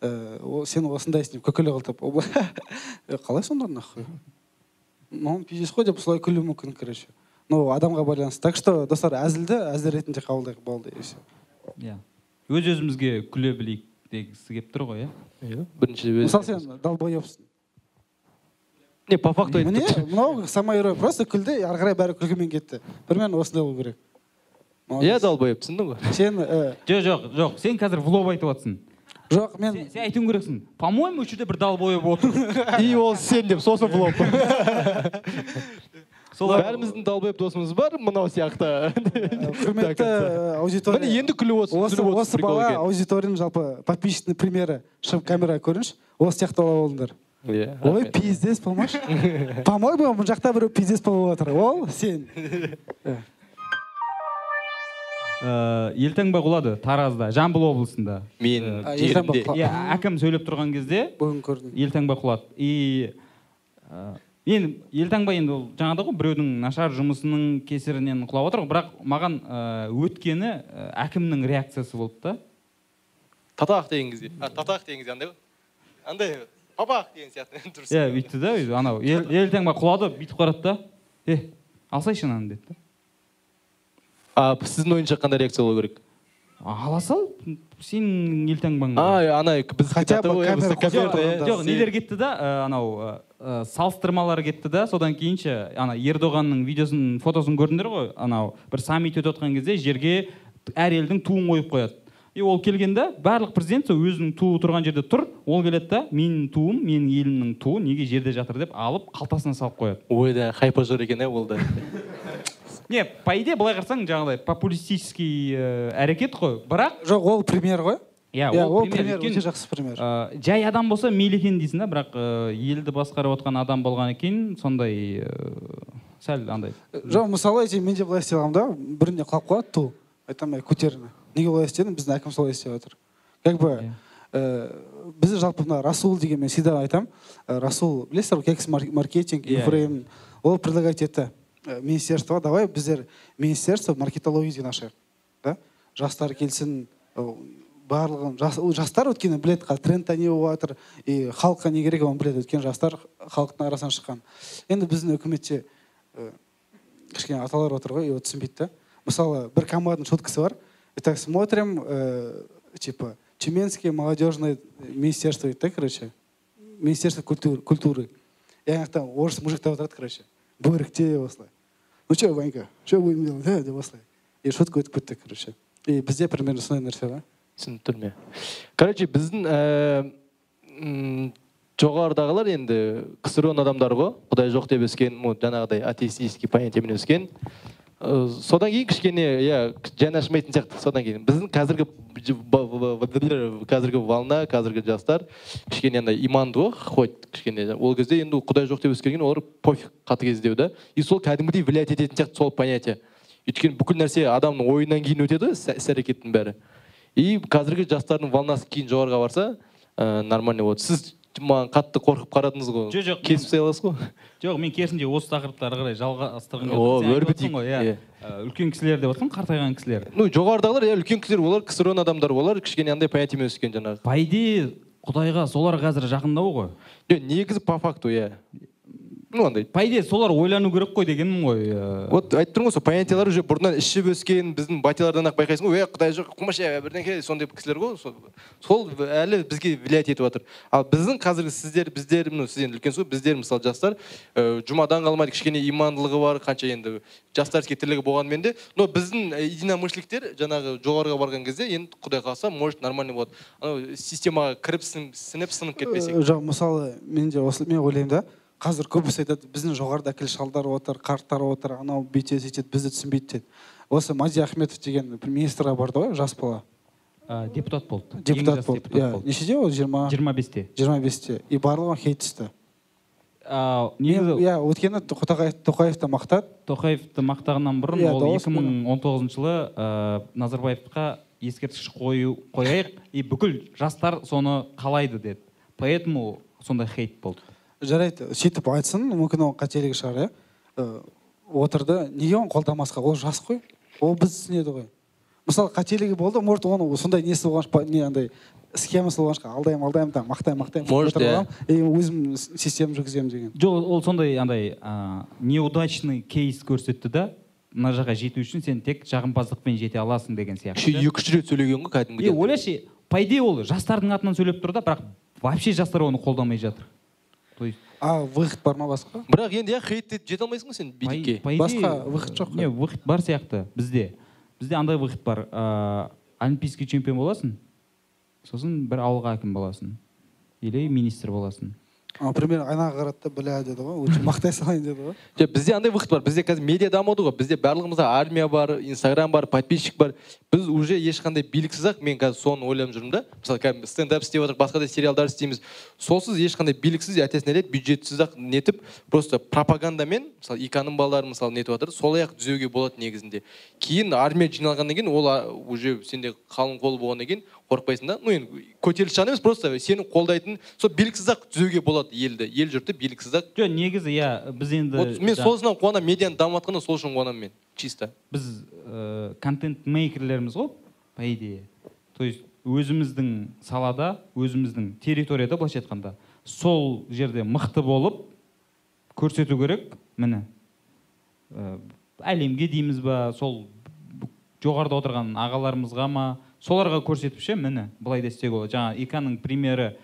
ә, ол сен осындайсың деп күлкілі қылтып ол былай, «Е, қалай сонда нахуй? Ну пиздец қой деп солай күлуі мүмкін короче. Ну адамға байланысты. Так что достар әзілді әзіл ретінде қабылдайық болды и все иә. Өз өзімізге күле білейік дегісі келіп тұр ғой иә? Иә. Бірінші мысалы сен долбоебсың не по факту міне айтып мынау самоирония просто күлді ары қарай бәрі күлкімен кетті. Примерно осындай болу керек. Иә долбоеб түсіндің ғой. Сен ә, жоқ жоқ жоқ. Сен қазір в лоб айтып жатрсың жоқ мен сен, сен айтуың керексің. По моему осы жерде бір долбоеб отыр и ол сен деп сосын флоп солай бәріміздің долбоеб досымыз бар мынау сияқты. Құрметті ә, аудитория міне енді күліп отырсың осы, бала аудиторияның жалпы подписчиктің примері шығып камераға көріңізші. Осы сияқты бала болыңдар. Иә ой пиздец болмашы. По моему мына жақта біреу пиздец болып жатыр ол сен. Ә, елтаңба құлады? Таразда жамбыл облысында. Мен иә әкім сөйлеп тұрған кезде бүгін көрдім. Елтаңба құлады. И ә, енді елтаңба енді ол жаңағыдай ғой біреудің нашар жұмысының кесірінен құлап отыр ғой. Бірақ маған өткені әкімнің реакциясы болды да. Татақ деген кезде. А татақ деген кезде андай ғой. Андай папақ деген сияқты. Дұрыс иә бүйтті да өйтіп анау ел- елтаңба құлады бүйтіп қарады да. Е алсайшы ананы деді да. А сіздің ойынша қандай реакция болу керек? Ала сал сенің елтаңбаң а ана біз Хотя бы камера жоқ, э, нелер кетті да ә, анау ә, салыстырмалар кетті да. Содан кейінше ана ердоғанның видеосын фотосын көрдіңдер ғой анау бір саммит өтіп жатқан кезде жерге әр елдің туын қойып қояды. И ол келгенде барлық президент сол өзінің туы тұрған жерде тұр. Ол келеді да менің туым менің елімнің туы неге жерде жатыр? деп алып қалтасына салып қояды. Ойда хайпажор екен иә ол да. Не по идее былай қарасаң жаңағыдай популистический ә, әрекет қой. Бірақ жоқ ол пример ғой. Иә иә ол ол пример, өте жақсы пример. Ә, жай адам болса мейлі екен дейсің да бірақ ә, елді басқарып отқан адам болғаннан кейін сондай ә, сәл андай. Жоқ мысалы айтайын мен де былай істей аламын да. Бірінде қалып қалады ту. Айтамын көтерме неге олай істедің? Біздің әкім солай істеп жатыр. Как бы Иә. ә, біз жалпы мына расул деген мен всегда айтамын ә, расул білесіздер ғой кекс мар- маркетинг Иә, инфрейм ол предлагать етті ә, министерство. Давай біздер министерство маркетология деген ашайық да? Жастар келсін барлығын жастар өйткені біледі қазір трендте не болып жатыр и халыққа не керек оны біледі. Өйткені жастар халықтың арасынан шыққан. Енді біздің үкіметте ә, кішкене аталар отыр ғой и ол түсінбейді да. Мысалы бір команданың шуткасы бар. И так смотрим э, типа тюменское молодежное министерство да короче министерство культуры культуры. И ана жақтан орыс мужиктар отырады короче бөрікте осылай ну че ванька что будем делать а?» деп осылай и шутка өтіп кетті короче. И бізде примерно сондай нәрсе ғой түсініп тұрмын короче біздің м, жоғарыдағылар енді ксро адамдары ғой. Құдай жоқ деп өскен жаңағыдай атеистический понятиемен өскен. Э, содан кейін кішкене иә жанашымайтын сияқты. Содан кейін біздің қазіргі қазіргі волна қазіргі жастар кішкене андай иманды ғой хоть кішкене. Ол кезде енді құдай жоқ деп өскеннен олар пофиг қатыгездеу да. И сол кәдімгідей влиять ететін сияқты сол понятие. Өйткені бүкіл нәрсе адамның ойынан кейін өтеді ғой іс әрекеттің бәрі. И қазіргі жастардың волнасы кейін жоғарыға барса ә, нормально болады сіз маған қатты қорқып қарадыңыз ғой. Жоқ, жоқ, кесіп тастай аласыз ғой. Жоқ мен керісінше осы тақырыпты ары қарай жалғастырғым келді. Өрбітейік, ғой, иә. Иә. Ә, үлкен кісілер деп отырсың қартайған кісілер. Ну жоғарыдағылар иә үлкен кісілер олар ксро адамдар олар кішкене андай понятиемен өскен жаңағы. По идее құдайға солар қазір жақындау ғой. Жоқ негізі по факту иә. Ну андай. По идее солар ойлану керек қой дегенім ғой ә, вот айтып тұрмын ғой сол понятиялар уже бұрыннан ішіп өскен біздің батялардан ақ байқайсың ғой. Ей құдай жоқ қумаша бірдеңке сондай кісілер ғой. Сол, сол әлі бізге влиять етіп жатыр. Ал біздің қазіргі сіздер біздер ну сіз енді үлкенсіз ғой біздер мысалы жастар ә, жұмадан қалмайды кішкене имандылығы бар қанша енді жастарский тірлігі болғанымен де. Но біздің ә, единомышленниктер жаңағы жоғарыға барған кезде енді құдай қаласа может нормально болады. Анау системаға кіріп сін- сіңіп сынып кетпесек. Э, жоқ мысалы мен де осы мен ойлаймын да. Қазір көбісі айтады біздің жоғарыда әкелі шалдар отыр қарттар отыр анау бүйтеді сөйтеді бізді түсінбейді дейді осы мади ахметов деген министрға барды ғой жас бала. Ә, депутат болды. Депутат болды. иә нешеде ол? Жиырма жиырма бесте. жиырма бесте. И барлығына хейт түсті. Негізі иә өйткені тоқаев тоқаевты мақтады. Тоқаевты мақтағаннан бұрын Иә, ол дауыс 2019 жылы ә, назарбаевқа ескерткіш қою қояйық. И бүкіл жастар соны қалайды деді. Поэтому сондай хейт болды. Жарайды. Сөйтіп айтсын мүмкін ол қателігі шығар иә? Э, отырды неге оны қолдамасқа ол жас қой. Ол біз түсінеді ғой. Мысалы қателігі болды может оны сондай несі болған не андай схемасы болған шығар алдаймын алдаймын там мақтаймын мақтаймын Может, иә. и өзім система жүргіземін деген. Жоқ ол сондай андай ә, неудачный кейс көрсетті да мына жаққа жету үшін сен тек жағымпаздықпен жете аласың деген сияқты еще екі үш рет сөйлеген ғой кәдімгідей. Ойлашы по идее ол жастардың атынан сөйлеп тұр да бірақ вообще жастар оны қолдамай жатыр. То есть а выход бар ма басқа? бірақ енді иә хейт деп жете алмайсың ғой сен билікке Басқа выход жоқ не выход бар сияқты бізде. Бізде андай выход бар. Ә, олимпийский чемпион боласың сосын бір ауылға әкім боласың или министр боласың. А, примерно айнаға қарады да бля деді ғой лучше мақтай салайын деді ғой. Жоқ бізде андай выход бар. Бізде қазір медиа дамыды ғой бізде барлығымызда армия бар инстаграм бар подписчик бар. Біз уже ешқандай биліксіз ақ мен қазір соны ойлап жүрмін да. Мысалы кәдімгі стендап істеп отырық басқа да сериалдар істейміз. Солсыз ешқандай биліксіз әтесіне нелеп бюджетсіз ақ нетіп просто пропагандамен мысалы иканың балалары мысалы нетіп жатыр солай ақ түзеуге болады негізінде. Кейін армия жиналғаннан кейін ол уже сенде қалың қол болғаннан кейін қорықпайсың да. Ну енді көтеріліс жағынан емес просто сені қолдайтын сол биліксіз ақ түзеуге болады. Елді ел жұртты биліксіз ақ жоқ негізі иә біз енді вот мен үшін қуанамын медианы дамыватқанда сол үшін қуанамын мен чисто. Біз ә, контент мейкерлерміз ғой по идее. То есть өзіміздің салада өзіміздің территорияда былайша айтқанда сол жерде мықты болып көрсету керек міне. Ә, әлемге дейміз ба сол жоғарыда отырған ағаларымызға ма соларға көрсетіп ше міне былай да істеуге болады жаңа иканың примері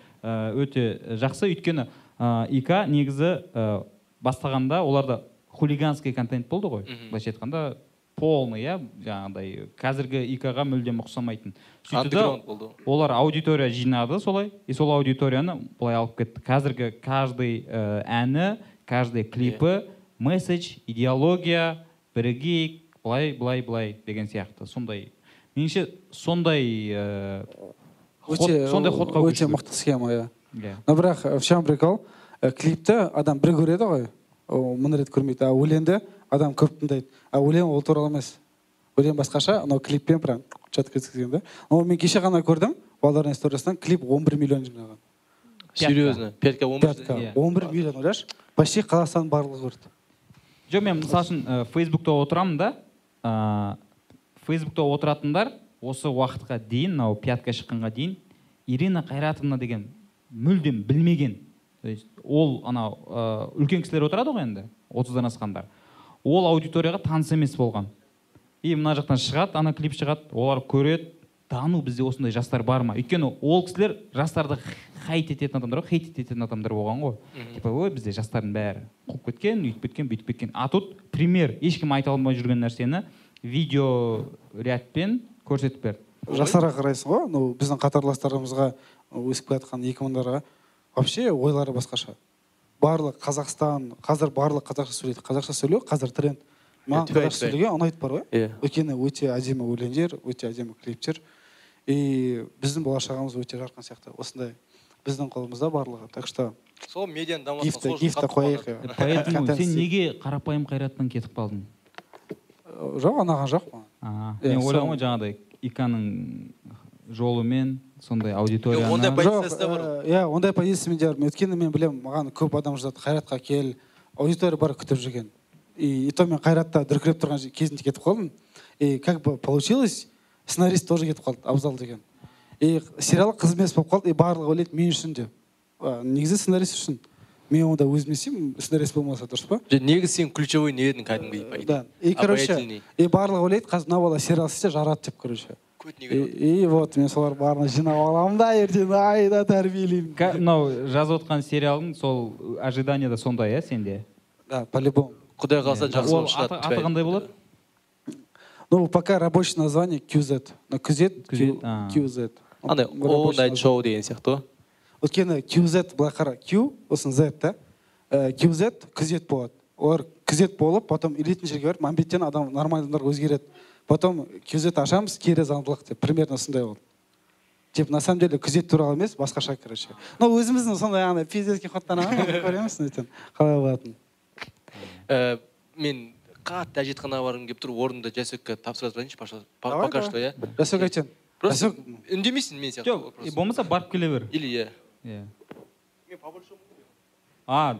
өте жақсы. Өйткені ә, ика негізі ә, бастағанда оларда хулиганский контент болды ғой. Былайша айтқанда полный иә жаңағыдай. Қазіргі ик-ға мүлдем ұқсамайтын. Сөйтті болды олар аудитория жинады солай и сол аудиторияны былай алып кетті. Қазіргі каждый ә, әні каждый клипі месседж идеология бірігейік былай былай былай деген сияқты. Сондай. Меніңше сондай ә, сондай ходқа өте мықты схема иә. Иә. Но бірақ э, в чем прикол? Э, клипті адам бір көреді ғой ол мың рет көрмейді. А өлеңді адам көп тыңдайды. А өлең ол туралы емес. Өлең басқаша анау клиппен прям четко өткізген да но мен кеше ғана көрдім балалардың историясынан клип 11 миллион жинаған. Серьезно? Пятка он бір пятка. Иә. 11 миллион ойлашы почти қазақстанның барлығы көрді. Жоқ мен мысалы үшін ә, фейсбукта отырамын да. Ә, фейсбукта отыратындар осы уақытқа дейін мынау пятка шыққанға дейін ирина қайратовна деген мүлдем білмеген то есть ол анау ә, үлкен кісілер отырады ғой енді отыздан асқандар. Ол аудиторияға таныс емес болған. И мына жақтан шығады ана клип шығады олар көреді да ну бізде осындай жастар бар ма? Өйткені ол кісілер жастарды хайт ететін адамдар ғой хейт ететін адамдар болған ғой. Типа ой бізде жастардың бәрі қуып кеткен үйтіп кеткен бүйтіп кеткен а тут пример ешкім айта алмай жүрген нәрсені видео рядпен көрсетіп берді. Жастарға қарайсың ғой ну біздің қатарластарымызға өсіп келе жатқан екі мыңдарға. Вообще ойлары басқаша. Барлық қазақстан қазір барлық қазақша сөйлейді. Қазақша сөйлеу қазір тренд. Маған қазақша сөйлеуге ұнайды бар ғой. Иә өйткені өте әдемі өлеңдер өте әдемі клиптер. И біздің болашағымыз өте жарқын сияқты. Осындай біздің қолымызда барлығы. Так что сол медианы гифті дамытқан гифті қояйық. Иә. поэтому Контент сен істейік. неге қарапайым қайраттан кетіп қалдың? Жоқ ұнаған жоқ. Маған мен ойлағанмын сол- ғой жаңағыдай иканың жолымен сондай ондай аудиторияны. Жоқ позициясы да бар. э, иә ондай позиция менде бар өйткені мен білемін маған көп адам жазады қайратқа кел аудитория бар күтіп жүрген. И, и то мен қайратта дүркіреп тұрған кезінде кетіп қалдым. И как бы получилось сценарист тоже кетіп қалды абзал деген. И сериал қызмет болып қалды и барлығы ойлайды мен үшін деп. А, негізі сценарист үшін. Мен онда өзім не істеймін сценарист болмаса дұрыс па? Негізі сен ключевой не едің кәдімгідей? Идее. да. И короче и барлығы ойлайды қазір мына бала сериал істесе жарады деп короче. И, вот мен солар барлығын жинап аламын да ертең айда тәрбиелеймін. Мынау жазып отқан сериалың сол ожидание да сондай иә сенде? Да по любому құдай қаласа жақсы ол болып шығады аты қандай болады? Ну, пока рабочее название QZ. Ну, QZ, QZ, андай название. show деген сияқты ғой өйткені QZ былай қара Q сосын Z да QZ күзет болады. Олар күзет болып потом илейтін жерге барып мәмбеттен адам нормальный адамдарға өзгереді. Потом QZ ашамыз кері заңдылық деп примерно сондай болды типа на самом деле күзет туралы емес басқаша короче. Ну өзіміздің сондай андай пиздецкий ходтар көреміз ертең қалай болатынын. Ә, мен қатты әжетханаға барғым келіп тұр орнымды жасөкке тапсыра тұрайыншы пожалуйста По- Давай, пока что иә жасөк айтсаң просто үндемейсің мен сияқты жоқ болмаса барып келе бер. Или иә иә а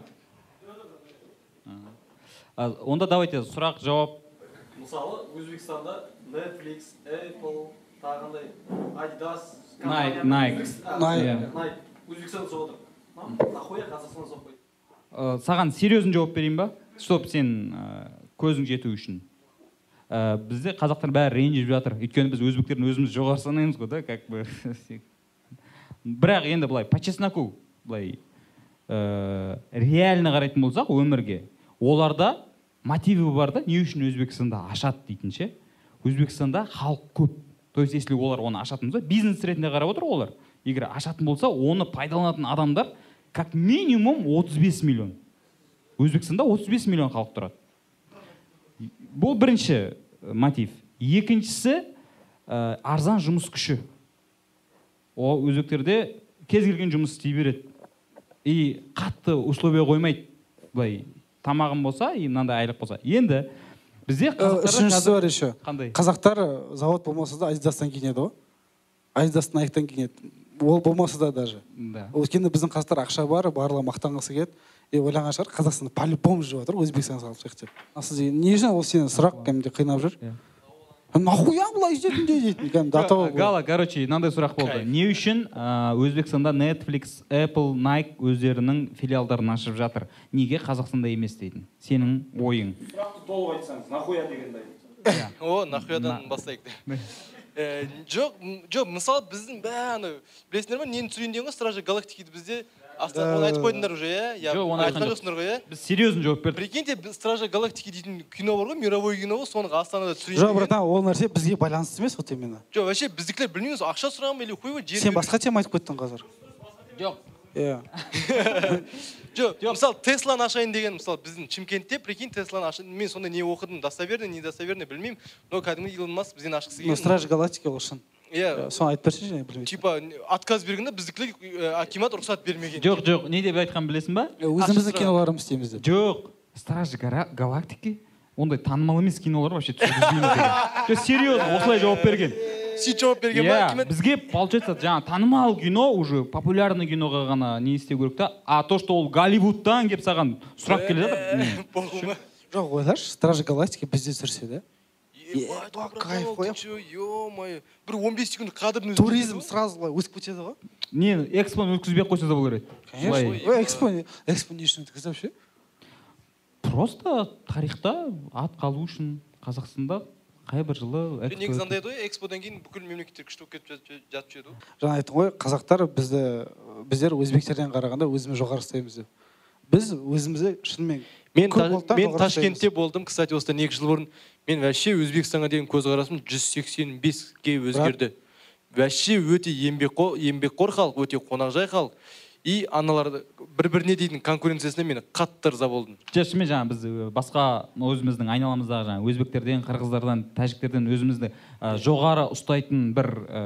А, онда давайте сұрақ жауап мысалы өзбекстанда netflix apple тағындай adidas Nike, Nike. Nike. Өзбекстанда соғып отыр нахуя қазақстанда соқпайды саған серьезно жауап берейін ба чтоб сен көзің жету үшін ә, бізде қазақтар бәрі ренжіп жатыр. Өйткені біз өзбектердің өзіміз жоғары санаймыз ғой да как бы. Бірақ енді былай по чесноку былай ә, реально қарайтын болсақ өмірге оларда мотиві бар да не үшін өзбекстанда ашады дейтін ше? Өзбекстанда халық көп. То есть если олар оны ашатын болса бизнес ретінде қарап отыр олар. Егер ашатын болса оны пайдаланатын адамдар как минимум 35 миллион. Өзбекстанда 35 миллион халық тұрады. Бұл бірінші мотив. Екіншісі ә, арзан жұмыс күші. Ол өзбектерде кез келген жұмыс істей береді. И қатты условия қоймайды. Былай тамағым болса и мынандай айлық болса. Енді бізде үшіншісі бар еще қандай? Қазақтар э, завод болмаса да адидастан киінеді ғой. Адидас найктан киінеді. Ол болмаса да даже. Да. Өйткені біздің қазақтар ақша бар барлығы мақтанғысы келеді. И ойлаған шығар қазақстанда по любому жүріп жатыр өзбекстанға салып шығайық деп. А сіз не үшін ол сені сұрақ кәдімгідей қинап жүр? Иә. Нахуя былай істедің де дейтін кәдімгі гала короче мынандай сұрақ болды не үшін өзбекстанда netflix apple nike өздерінің филиалдарын ашып жатыр. Неге қазақстанда емес дейтін? Сенің ойың. Сұрақты толық айтсаңыз нахуя дегенді о нахуядан бастайық Ә, жоқ жоқ мысалы біздің бәрі білесіңдер ма нені түсірейін деген ғой стражи галактикиді бізде. Астана оны айтып қойдыңдар уже иә? Жоқ, оны айтқан айтқан жоқ. жоқсыңдар ғой иә біз серьезно жауап бердік. Прикиньте біз стража галактики дейтін кино бар ғой мировой кино ғой соны астанада түсірейін жоқ братан ол нәрсе бізге байланысты емес вот именно. Жоқ вообще біздікілер білмейміз ақша сұраған ба или хуй ба жер сен басқа тема айтып кеттің қазір. Жоқ. Иә. Жоқ мысалы тесланы ашайын деген мысалы біздің шымкентте прикинь тесланы ашайын мен сонда не оқыдым достоверный недостоверный білмеймін. Но кәдімгі илон маск бізден ашқысы келген страж галактики ол шын. Иә. Соны айтып берсеңші және білмейді. Типа отказ бергенде біздікілер э, акимат рұқсат бермеген. Жоқ жоқ не деп айтқанын білесің ба? Өзіміздің Ақша киноларымыз істейміз деп. Жоқ. Стражи галактики? Ондай танымал емес кинолар вообще түсіргізбейміз деген. Серьезно осылай жауап берген. Сөйтіп жауап берген ба иә акимат? бізге получается жаңағы танымал кино уже популярный киноға ғана не істеу керек та. А то что ол голливудтан келіп саған сұрап келе жатыр жоқ ойлашы стражи галактики бізде түсірсе да Братан, кайф қой. бір он бес секунд кадрдың өзінде туризм сразу былай өсіп кетеді ғой не экспоны өткізбей ақ қойса да болар еді конечно. Экспо не- экспо не үшін өткізді вообще? Просто тарихта ат қалу үшін қазақстанда қай бір жылы негізі андай еді ғой эксподан кейін бүкіл мемлекеттер күшті болып кетіп жатып- жатып жүреді ғой. Жаңа айттым ғой қазақтар бізді біздер өзбектерден қарағанда өзіміз жоғары ұстаймыз деп. Біз өзімізді шынымен мен, та- мен ташкентте болдым. Кстати осыдан екі жыл бұрын мен вообще өзбекстанға деген көзқарасым жүз сексен беске өзгерді. Вообще өте еңбекқор еңбекқор халық өте қонақжай халық. И аналарды бір біріне дейтін конкуренциясына мен қатты ырза болдым. Жоқ шынымен жаңағы біз ә, басқа өзіміздің айналамыздағы жаңағы өзбектерден қырғыздардан тәжіктерден өзімізді ә, жоғары ұстайтын бір ә,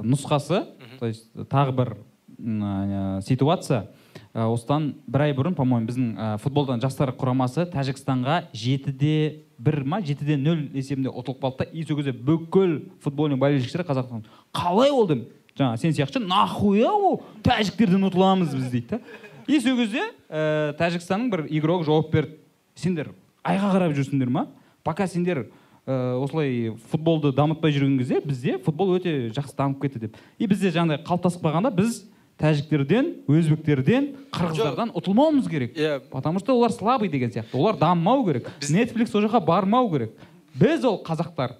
нұсқасы то есть тағы бір ә, ситуация. Осыдан бір ай бұрын по моему біздің ә, футболдан жастар құрамасы тәжікстанға жетіде бір ма жетіде нөл есебінде ұтылып қалды да и сол кезде бүкіл футбольный болельщиктер қазақтан қалай ол деймін жаңағы сен сияқты нахуя ол? Тәжіктерден ұтыламыз біз дейді да. И сол кезде ә, тәжікстанның бір игрок жауап берді. Сендер айға қарап жүрсіңдер ма? Пока сендер ә, осылай футболды дамытпай жүрген кезде бізде футбол өте жақсы дамып кетті деп. И бізде жаңағыдай қалыптасып қалғанда біз тәжіктерден өзбектерден қырғыздардан ұтылмауымыз керек. Иә. потому что олар слабый деген сияқты. Олар дамымау керек. Нетфликс ол жаққа бармау керек. Біз ол қазақтар.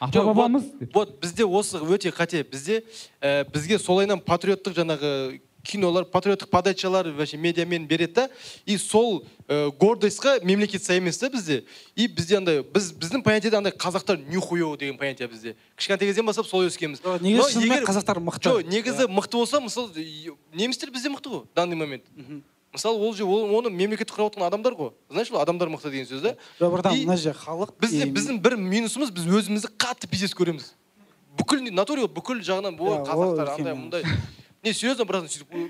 Ата бабамыз вот, вот бізде осы өте қате. Бізде ә, бізге солайынан патриоттық жаңағы кинолар патриоттық подачалар вообще медиамен береді да. И сол ә, гордостьқа мемлекет сай емес та бізде. И бізде андай біз біздің понятиеде андай қазақтар нихуево деген понятие бізде. Кішкентай кезден бастап солай өскенбіз. Негізі шынымен қазақтар мықты. жоқ негізі мықты болса мысалы немістер бізде мықты ғой данный момент. Мысалы ол же ол оны мемлекет құрап отырған адамдар ғой. Знаешь ба адамдар мықты деген сөз да? Жоқ братан мына жерде халық бізде біздің бір минусымыз біз өзімізді қатты пиздец көреміз. Бүкіл натуре бүкіл жағынан ол қазақтар андай мындай не серьезно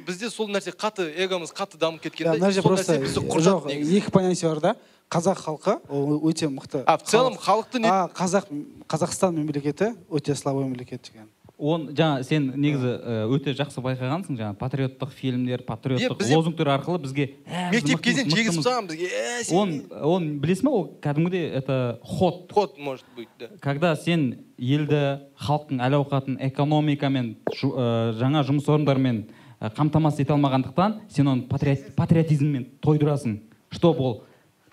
бізде сол нәрсе қатты эгомыз қатты дамып кеткен да мына жерде просто жоқ екі понятие бар да. Қазақ халқы ол өте мықты а в целом халық. халықты не а қазақ қазақстан мемлекеті өте слабый мемлекет деген. Он жаңа сен негізі ә, өте жақсы байқағансың жаңағы патриоттық фильмдер патриоттық лозунгтер арқылы бізге «Ә, біз мектеп мықтымыз, жегізіп мықтымыз». тастаған бізге он он білесің ба ол? Кәдімгідей это ход. Ход может быть да. Когда сен елді халықтың әл ауқатын экономикамен ә, жаңа жұмыс орындарымен қамтамасыз ете алмағандықтан сен оны патриот- патриотизммен тойдырасың. Чтобы ол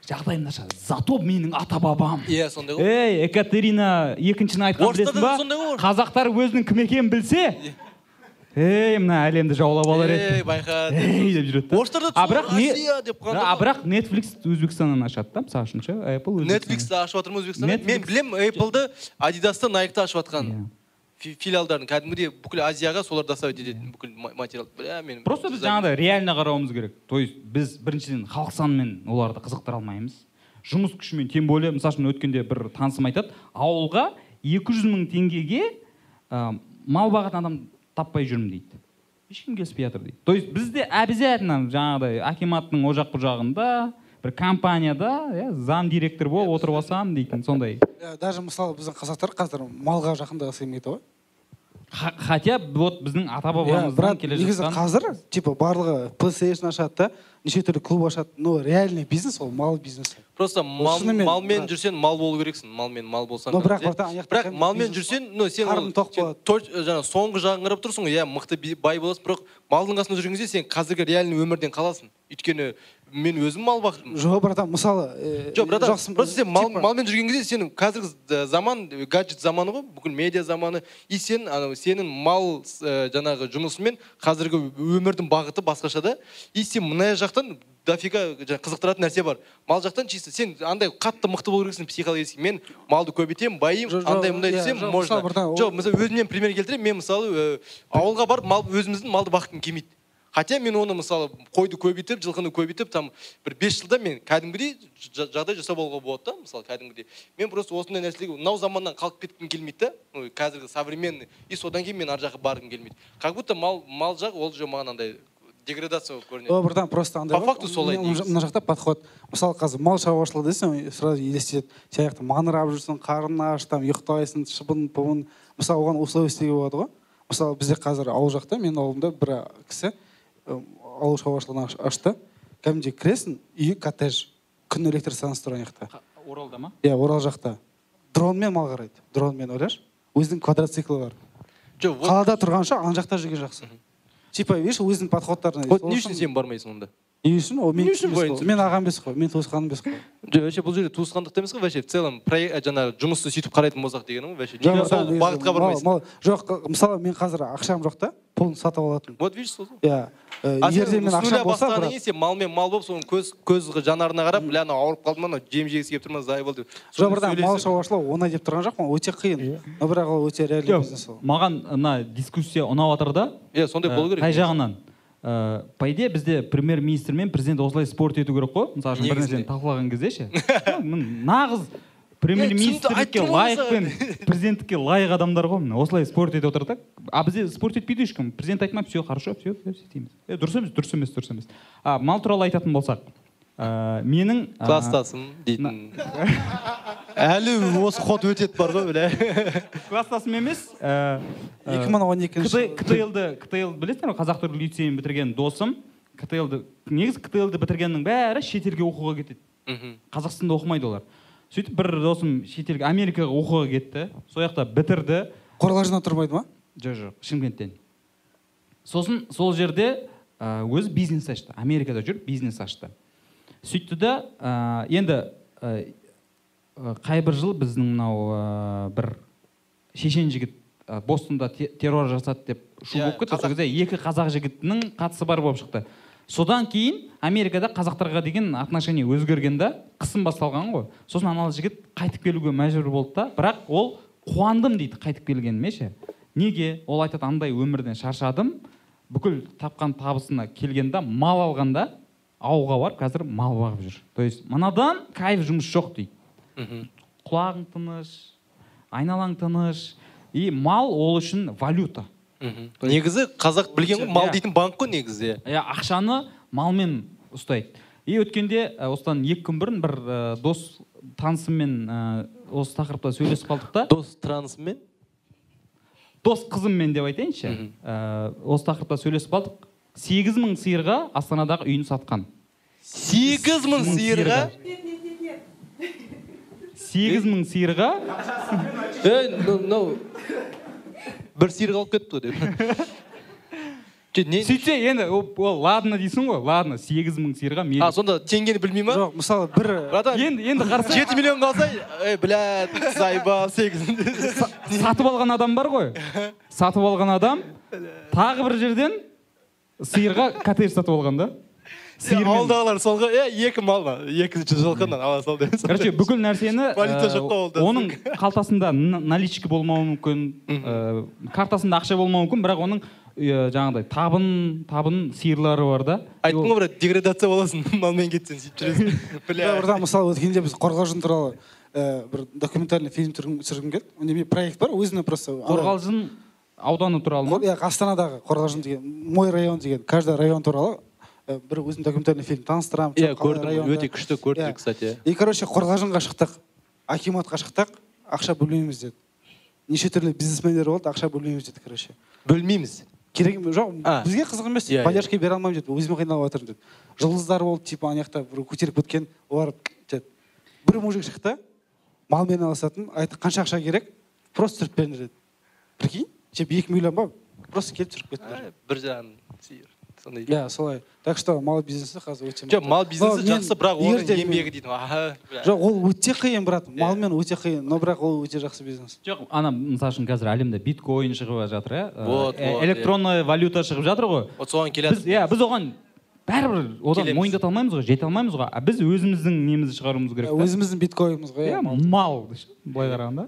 жағдайым нашар. Зато менің ата бабам иә сондай ғой. Ей екатерина екіншіні айтқан білесің ба? қазақтар өзінің кім екенін білсе? Ей мына әлемді жаулап алар ей еді байқады ей деп жүреді да. орыстарда а бірақ деп а бірақ netflix өзбекстаннан ашады да мысалы үшін ше apple нетфликсті ашып жатыр ма өзбекстанда мен білемін эпплды адидасты найкты ашып жатқан Иә. Филиалдарын кәдімгідей бүкіл азияға солар доставить ететін бүкіл ма- материал. Мен просто біз жаңағыдай реально қарауымыз керек. То есть біз біріншіден халық санымен оларды қызықтыра алмаймыз. Жұмыс күшімен тем более мысалы үшін өткенде бір танысым айтады ауылға 200 мың теңгеге ә, мал бағатын адам таппай жүрмін дейді. Ешкім келіспей жатыр дейді. То есть бізде обязательно жаңағыдай акиматтың ол жақ бұл жағында бір компанияда иә зам директор болып отырып алсам дейтін сондай. Даже мысалы біздің қазақтар қазір малға жақындағысы келмейді ғой. Хотя вот біздің ата иә бабамыздан брат келе негізі қазір типа барлығы playstation ашады да неше түрлі клуб ашады но реальный бизнес ол мал бизнесі просто мал, малмен брат. жүрсен мал болу керексің малмен мал болсаң Но бірақ бірақ малмен жүрсен ну сен қарның тоқ болады. точ- жаңағы соңғы жағын қарап тұрсың ғой иә мықты бай боласың бірақ малдың қасында жүрген кезде сен қазіргі реальный өмірден қаласың. Өйткені мен өзім мал бақтым жоқ братан мысалы э, жоқ братан жақсы- просто сен мал, малмен жүрген кезде сенің қазіргі заман гаджет заманы ғой бүкіл медиа заманы. И сен анау сенің мал э, жаңағы жұмысымен қазіргі өмірдің бағыты басқаша да. И сен мына жақтан дофига жаңа қызықтыратын нәрсе бар. Мал жақтан чисто. Сен андай қатты мықты болу керексің психологически мен малды көбейтемін байимын андай мындай иә, десем можно. жоқ мысалы өзімнен пример келтіремін мен мысалы э, ауылға барып мал өзіміздің малды баққым келмейді. Хотя мен оны мысалы қойды көбейтіп жылқыны көбейтіп там бір бес жылда мен кәдімгідей жағдай жасап алуға болады да мысалы кәдімгідей. Мен просто осындай нәрселерге мынау заманнан қалып кеткім келмейді да. Қазіргі современный. И содан кейін мен ар жаққа барғым келмейді. Как будто мал мал жақ ол же маған андай деградация болып көрінеді. О братан просто андай По факту солай мына- жақта подход. Мысалы қазір мал шаруашылығы десең сразу елестетеді. Сен жақта маңырап жүрсің қарның аш там ұйықтайсың шыбын пыбын мысалы оған условия істеуге болады ғой. Мысалы бізде қазір ауыл жақта менің ауылымда бір кісі ауыл шаруашылығын аш- ашты. Кәдімгідей кіресің үйі коттедж күн электр станциясы тұр ана жақта оралда ма? Иә орал жақта. Дронмен мал қарайды. Дронмен ойлашы? Өзінің квадроциклі бар. Жоқ қалада тұрғанша ана жақта жүрген жақсы. Типа видишь өзінің подходтарына вот не үшін сен бармайсың онда не үшін ол мен Не үшін мен ағам емес қой мен туысқаным емес қой. Вообще бұл жерде туысқандық емес қой вообще в целом проект жаңағы жұмысты сөйтіп қарайтын болсақ дегенім ғой вообще. Бағытқа бармайсың. жоқ мысалы мен қазір ақшам жоқ та пұлын сатып алатын. Вот видишь сол. Иә. Э, а егер де сен мен ақшам болса кейін сен малмен мал болып соның көз көз жанарына қарап бля анау ауырып қалды ма анау жем жегісі келіп тұр ма зай болды деп. Жоқ братан мал шаруашылығы оңай деп тұрған жоқпын өте қиын. Но бірақ ол өте реальный бизнес ол. маған мына дискуссия ұнап жатыр да. Иә сондай болу керек. қай жағынан? Ә, по идее бізде премьер министр мен президент осылай спорт ету керек қой. Мысалы үшін бір нәрсені талқылаған кезде ше. Нағыз премьер министрлікке лайық пен президенттікке лайық адамдар ғой міне. Осылай спорт етіп отыр да. А бізде спорт етпейді ешкім. Президент айтмайды все хорошо все все істейміз е дұрыс емес дұрыс емес дұрыс емес. А мал туралы айтатын болсақ ә, менің ә, класстасым дейтін. Әлі осы ход өтеді бар ғой бля класстасым емес екі мың он екінші ктл-ды ктл білесіңдер ғой қазақ түрік лицейін бітірген досым. Ктл-ды негізі ктл-ды бітіргеннің бәрі шетелге оқуға кетеді. Мхм. қазақстанда оқымайды олар. Сөйтіп бір досым шетелге америкаға оқуға кетті. Сол жақта бітірді. Қорғалжында тұрмайды ма? Жоқ жоқ шымкенттен. Сосын сол жерде өзі бизнес ашты. Америкада жүріп бизнес ашты. Сөйтті да ә, енді ә, қай бір жыл біздің мынау ә, бір шешен жігіт ә, бостонда те- террор жасады деп шу Иә, болып кетті. қазақ. сол кезде екі қазақ жігітінің қатысы бар болып шықты. Содан кейін америкада қазақтарға деген отношение өзгерген да қысым басталған ғой. Сосын анау жігіт қайтып келуге мәжбүр болды да бірақ ол қуандым дейді қайтып келгеніме ше. Неге? Ол айтады андай өмірден шаршадым бүкіл тапқан табысына келгенде мал алғанда ауылға барып қазір мал бағып жүр то есть мынадан кайф жұмыс жоқ дейді. Мхм. құлағың тыныш айналаң тыныш и мал ол үшін валюта. Мхм. негізі қазақ білген ғой мал Иә. дейтін банк қой негізі. Иә ақшаны малмен ұстайды. И өткенде ә, осыдан екі күн бұрын бір ә, дос танысыммен ә, осы тақырыпта сөйлесіп қалдық та. Дос трансмен дос қызыммен деп айтайыншы. Ә, осы тақырыпта сөйлесіп қалдық. Сегіз мың сиырға астанадағы үйін сатқан. Сегіз мың сиырға? сегіз мың сиырға. Бір сиыр қалып кетті ғой деп не? сөйтсе енді ол, ладно дейсің ғой ладно сегіз мың сиырға а мейлі сонда теңгені білмей ма? Жоқ мысалы бір братан енді енді қарасаң жеті миллион қалса ей бля заебал сегіз сатып алған адам бар ғой. Сатып алған адам тағы бір жерден сиырға коттедж сатып алған да. Сиырмен ауылдағылар сол ғой е екі мал ма екінші жылқыдан ала сал деп короче бүкіл нәрсені Валюта ә, жоқ қой ауылда. оның қалтасында наличка болмауы мүмкін ә, картасында ақша болмауы мүмкін бірақ оның жаңағыдай табын табын сиырлары бар да. Айттым ғой брат деградация боласың малмен кетсең сөйтіп жүресің. Бля. Братан мысалы өткенде біз қорғалжын туралы бір документальный фильм түсіргім келді. Онда мен проект бар өзіне просто қорғалжын ауданы туралы ма? Иә астанадағы қорғалжын деген мой район деген каждый район туралы бір өзім документальный фильм таныстырамын иә көрдім. өте күшті көрдік Иә. кстати. И короче қорғалжынға шықтық акиматқа шықтық ақша бөлмейміз деді. Неше түрлі бизнесмендер болды ақша бөлмейміз деді короче. Бөлмейміз? Керек жоқ А. бізге қызық емес Иә, иә. поддержка бере алмаймын деді өзіме қиналып жатырмын деді. Жұлдыздар болды типа ана жақта бір көтеріп кеткен олар деді. Бір мужик шықты малмен айналысатын айтты қанша ақша керек? Просто түсіріп беріңдер деді. Прикинь типа екі миллион ба? Просто келіп түсіріп кеттіңдер Ә, бір жағын сиыр. Сондай иә солай. Так что мал бизнесі қазір өте жоқ мал бизнесі жақсы бірақ оның еңбегі дейді жоқ ол өте қиын брат. Иә. малмен өте қиын но бірақ ол өте жақсы бизнес. Жоқ ана мысалы үшін қазір әлемде биткоин шығып жатыр иә? Э, Вот, э, вот, электронный валюта шығып жатыр ғой. Вот соған біз келатыр иә біз оған бәрібір одан мойындата алмаймыз ғой жете алмаймыз ғой. А біз өзіміздің немізді шығаруымыз керек та. өзіміздің биткоиніміз ғой иә иә мал. былай қарағанда.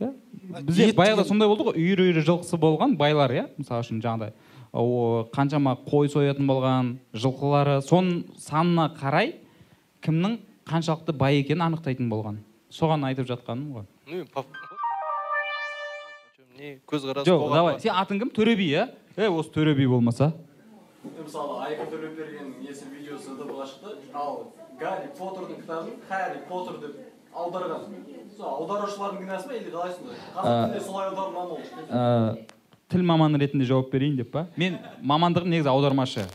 Иә? Бізде баяғыда сондай болды ғой үйір үйір жылқысы болған байлар иә? Мысалы үшін жаңағыдай. Қаншама қой соятын болған жылқылары. Соның санына қарай кімнің қаншалықты бай екенін анықтайтын болған. Соған айтып жатқаным ғой. Ну не көзқарас жоқ давай. сен атың кім? Төре би иә? Е осы төре би болмаса. Мысалы айқын төлепбергеннің несі видеосы дб ға шықты. Ал гарри поттердің кітабын харри поттер деп аударған. Сол аударушылардың кінәсі ма или қалай сондай қазақ тілінде солай аударылған ол. Тіл маманы ретінде жауап берейін деп па? мен мамандығым негізі аудармашы.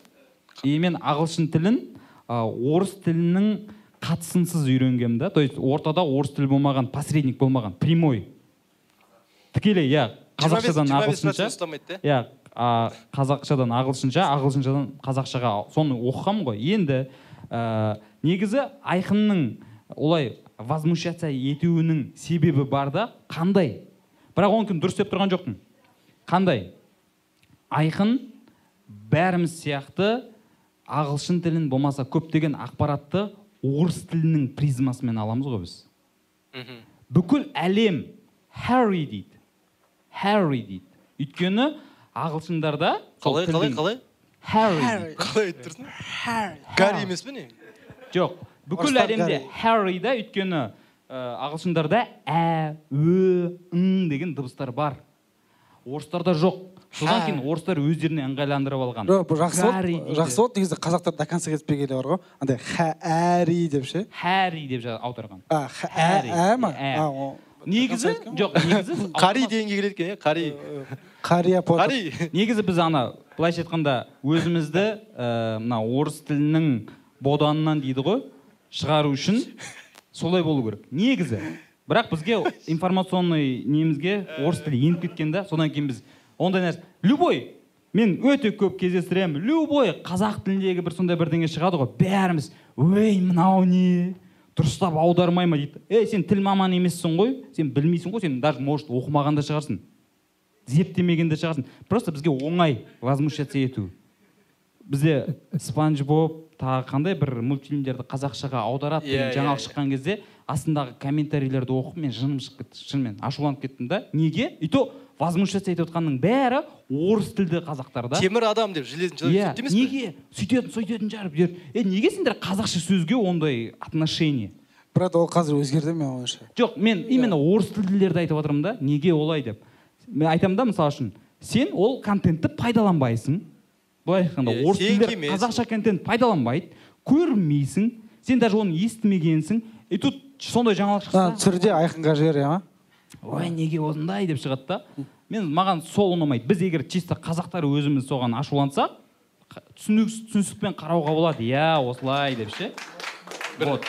И мен ағылшын тілін ә, орыс тілінің қатысынсыз үйренгенмін да. То есть ортада орыс тілі болмаған посредник болмаған прямой. Тікелей иә қазақшадан 25 ағылшынша. иә қазақшадан ағылшынша ағылшыншадан қазақшаға соны оқығанмын ғой. Енді ә, негізі айқынның олай возмущаться етуінің себебі бар да қандай? Бірақ оныкін дұрыс деп тұрған жоқпын. Қандай? Айқын бәріміз сияқты ағылшын тілін болмаса көптеген ақпаратты орыс тілінің призмасымен аламыз ғой біз. Мхм. бүкіл әлем Harry дейді. Harry дейді. Өйткені ағылшындарда қалай қалай қалай? Harry қалай айтып тұрсың? Гарри емес пе не? Жоқ. Бүкіл әлемде Harry. Harry да өйткені ә, ағылшындарда ә ө ң деген дыбыстар бар. Орыстарда жоқ. Содан кейін орыстар өздеріне ыңғайландырып алған. Жоқ бұл жақсы болды жақсы болды негізі қазақтар до конца кетпей келе бар ғой. Андай хәри деп ше? Harry деп аударған. А ә ма? Негізі жоқ негізі қари дегенге келеді екен иә қари қария қари негізі біз ана былайша айтқанда өзімізді ә, мына орыс тілінің боданынан дейді ғой шығару үшін солай болу керек. Негізі бірақ бізге информационный немізге орыс тілі еніп кеткен да содан кейін біз ондай нәрсе. Любой мен өте көп кездестіремін. Любой қазақ тіліндегі бір сондай бірдеңе шығады ғой. Бәріміз өй мынау не? Дұрыстап аудармай ма? дейді. Ей сен тіл маманы емессің ғой. Сен білмейсің ғой. Сен даже может оқымаған да шығарсың. Зерттемеген де шығарсың просто бізге оңай возмущаться ету. Бізде спанч боб тағы қандай бір мультфильмдерді қазақшаға аударады деген Иә, жаңалық иә, шыққан кезде астындағы комментарийлерді оқып мен жыным шығып кетті шынымен ашуланып кеттім да. Неге? И то возмущаться етіп отқанның бәрі орыс тілді қазақтар да. Темір адам деп железный иә человек емес пе? неге? Сөйтетін сөйтетін шығар е неге сендер қазақша сөзге ондай отношение? Брат ол қазір өзгерді менің ойымша жоқ мен именно орыс тілділерді айтып отырмын да. Неге олай деп? Мен айтамын да мысалы үшін сен ол контентті пайдаланбайсың. Былай айтқанда Иә, орыс тілдер кемесің. қазақша контент пайдаланбайды көрмейсің сен даже оны естімегенсің. И тут сондай жаңалық шықса? Түсірде айқынға жібере ма? Ой неге осындай деп шығады да? Мен маған сол ұнамайды. Біз егер чисто қазақтар өзіміз соған ашулансақ түсіністікпен қарауға болады. Иә осылай деп ше? Вот.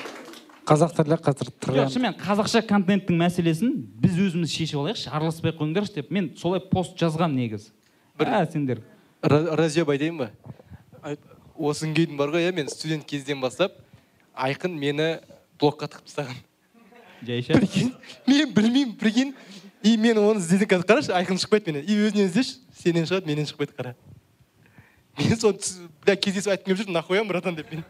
Қазақтар қазір жоқ шынымен қазақша контенттің мәселесін біз өзіміз шешіп алайықшы. Араласпай ақ қойыңдаршы деп. Мен солай пост жазғам негізі ә сендер? Ра- разъеб айтайын ба осыны кейін бар ғой иә мен студент кезден бастап. Айқын мені блокқа тығып тастаған. Жай ше? Прикинь мен білмеймін прикинь. И мен оны іздедім қазір қарашы айқын шықпайды менен и өзінен іздеші сенен шығады менен шықпайды қара мен соны бля кездесіп айтқым келіп жүр нахуя братан деп мен.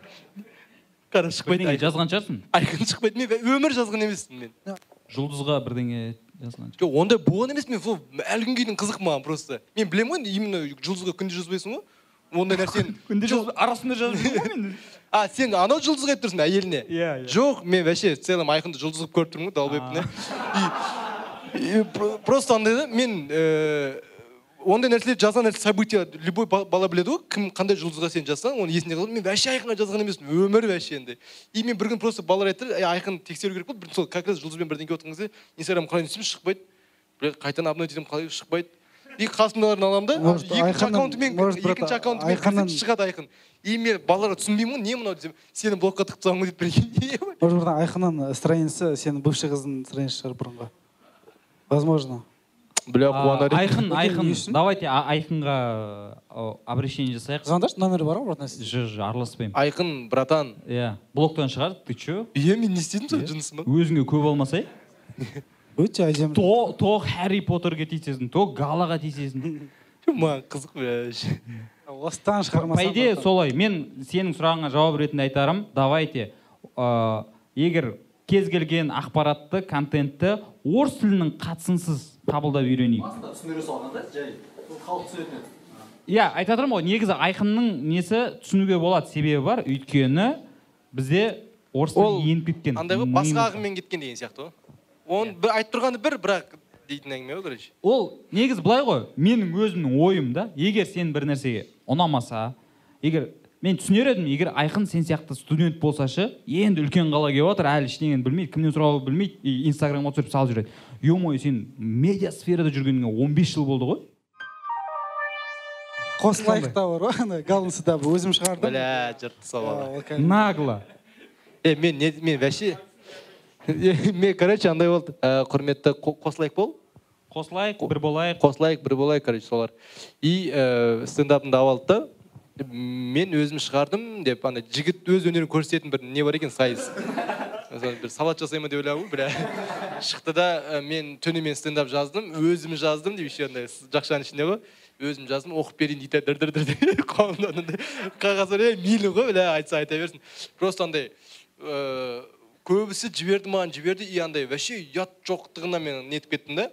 Қара шықпайды жазған шығарсың? Айқын шықпайды. Мен өмір жазған емеспін мен. Жұлдызға бірдеңе жазған жоқ ондай болған емес мен сол әлі күнге дейін қызық маған просто. Мен білемін ғой именно жұлдызға күнде жазбайсың ғой. Ондай нәрсені арасында жазып жүрмін. Ғой мен а сен анау жұлдызға айтып тұрсың әйеліне? Иә, иә. жоқ мен вообще в целом айқынды жұлдыз қылып көріп тұрмын ғой и, и про- просто андай да мен э, ондай нәрселерді жазған нәрсе события любой ба- бала біледі ғой кім қандай жұлдызға сен жазсаң оны есінде қалады мен вообще айқынға жазған емеспін өмір вообще андай. И мен бір күні просто балалар айтты «Ей, айқын тексеру керек болды бір- сол как раз жұлдызбен бірдеңе отқан кезде инстаграм қалай десем шықпайды қайтадан обновить етемін қалай шықпайды. И қасымдағыларын аламын да Может, екінші аккаунтымен екінші аккаунтымен шығады айқын и мен балаларға түсінбеймін ғой не мынау десем. Сені блокқа тығып тастағанмын ғой деп прикинь может быть айқынның страницасы сенің бывший қыздың страницасы шығар бұрынғы. Возможно. Бля қуанар айқын айқын давайте а- айқынға обращение жасайық. Звондашы номері бар ғой брат ж ж араласпаймын. Айқын братан. Иә блоктан шығар ты че иә мен не істедім сол жынысыма. Өзіңе көп алмасай өте әдемі то то хәрри поттерге тиісесің то галаға тиісесің маған қызық осыдан шығармасам по идее солай мен сенің сұрағыңа жауап ретінде айтарым. Давайте ә, егер кез келген ақпаратты контентті орыс тілінің қатысынсыз қабылдап үйренейік. Басында түсіндіре салған да жай халық түсінетін еді. Иә айтып жатырмын ғой негізі айқынның несі түсінуге болады себебі бар. Өйткені бізде орыс тілі еніп кеткен андай ғой басқа ағыммен кеткен деген сияқты ғой. Бір айтып тұрғаны бір бірақ дейтін әңгіме ғой короче ол негізі былай ғой менің өзімнің ойым да егер сен бір нәрсеге ұнамаса егер мен түсінер едім егер айқын сен сияқты студент болса ше енді үлкен қалаға келіп жатыр әлі ештеңені білмейді кімнен сұрауды білмейді и инстаграмға түсіріп салып жүреді. Е мое сен медиа сферада жүргеніңе 15 жыл болды ғой. Қосылайық та бар ғой ана да өзім шығардым. Бля жыртты кәдімгі- нагло. Е мен не мен вообще мен короче андай болды. Ә, құрметті қо- қосылайық бол. Қосылайық бір болайық. Қосылайық бір болайық короче солар. И ә, стендапымды алып алды да мен өзім шығардым деп ана жігіт өз өнерін көрсететін бір не бар екен сайыс. Бір салат жасаймын деп ойлағанмын бля. Шықты да ә, мен түнімен стендап жаздым өзім жаздым деп еще андай жақшаның ішінде ғой. Өзім жаздым оқып берейін дейді дір дір дір қолымда қағаз бар мейлі ғой бля айтса айта берсін. Просто андай ыыы көбісі жіберді маған жіберді и андай вообще ұят жоқтығына мен нетіп кеттім да.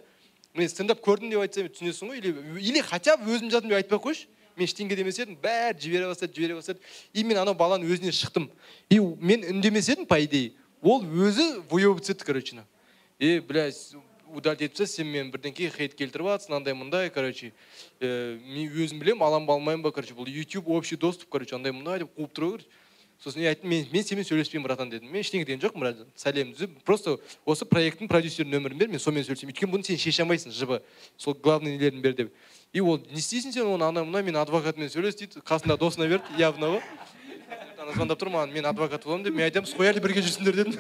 Мен стендап көрдім деп айтсам түсінесің ғой? Или или хотя бы өзім жаздым деп айтпай ақ қойшы. Мен ештеңе демес едім бәрі жібере бастады жібере бастады. И мен анау баланың өзіне шықтым. И мен үндемес едім по идее. Ол өзі выебываться етті короче е бля с- удалить етіп тастаса сен мен бірдеңке хейт келтіріп жатрсың андай мындай короче. Ә, мен өзім білемін аламын ба алмаймын ба короче. Бұл youtube общий доступ короче андай мындай деп қуып тұра сосын мен айттым мен, мен сенімен сөйлеспеймін братан дедім. Мен ештеңе деген жоқпын брат сәлем түзеп просто осы проекттің продюсерінің нөмірін бер мен сонымен сөйлесемін өйткені бұны сен шеше алмайсың жыбы. Сол главный нелерін бер деп. И ол не істейсің сен оны ана мына мен адвокатымен сөйлес дейді қасында досына берді явно ғой ана звондап тұр маған мен адвокат боламын деп. Мен айтамын сқояли бірге жүрсіңдер дедім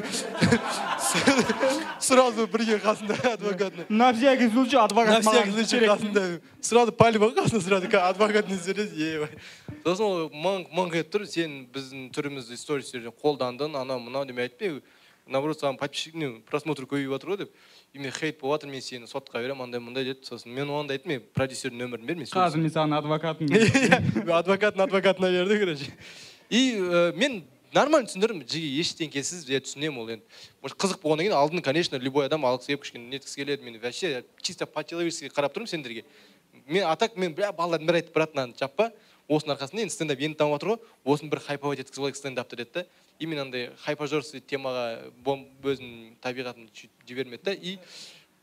сразу бірге қасында адвокатына на всякий случай на всякий случай қасында. Сразу палева қасында сразу адвокатмен сөйлесіп ебай сосын ол мыңқ мыңқ етіп тұр сен біздің түрімізді стористерден қолдандың анау мынау деп мен айтпай наоборот саған подписчик не просмотр көбейіп жатыр ғой деп. И мен хейт болып жатыр мен сені сотқа беремін андай мындай деді. Сосын мен оған да айттым мен продюсердің нөмірін бер мен қазір мен саған адвокатым адвокаттың адвокатына берді короче. И ә, мен нормально түсіндірдім. Жиги ештеңкесіз я түсінемін ол енді. Может қызық болғаннан кейін алдын конечно любой адам алғысы келіп кішкене неткісі келеді. Мен вообще чисто по человечески қарап тұрмын сендерге. Мен а так мен бля балалардың бәрі айтты брат мынаны жаппа осының арқасында енді стендап енді дамып жатыр ғой. Осыны бір хайповать еткізіп алайық стендапты деді да. Именно андай хайпажорский темаға өзінің табиғатын жібермеді да. И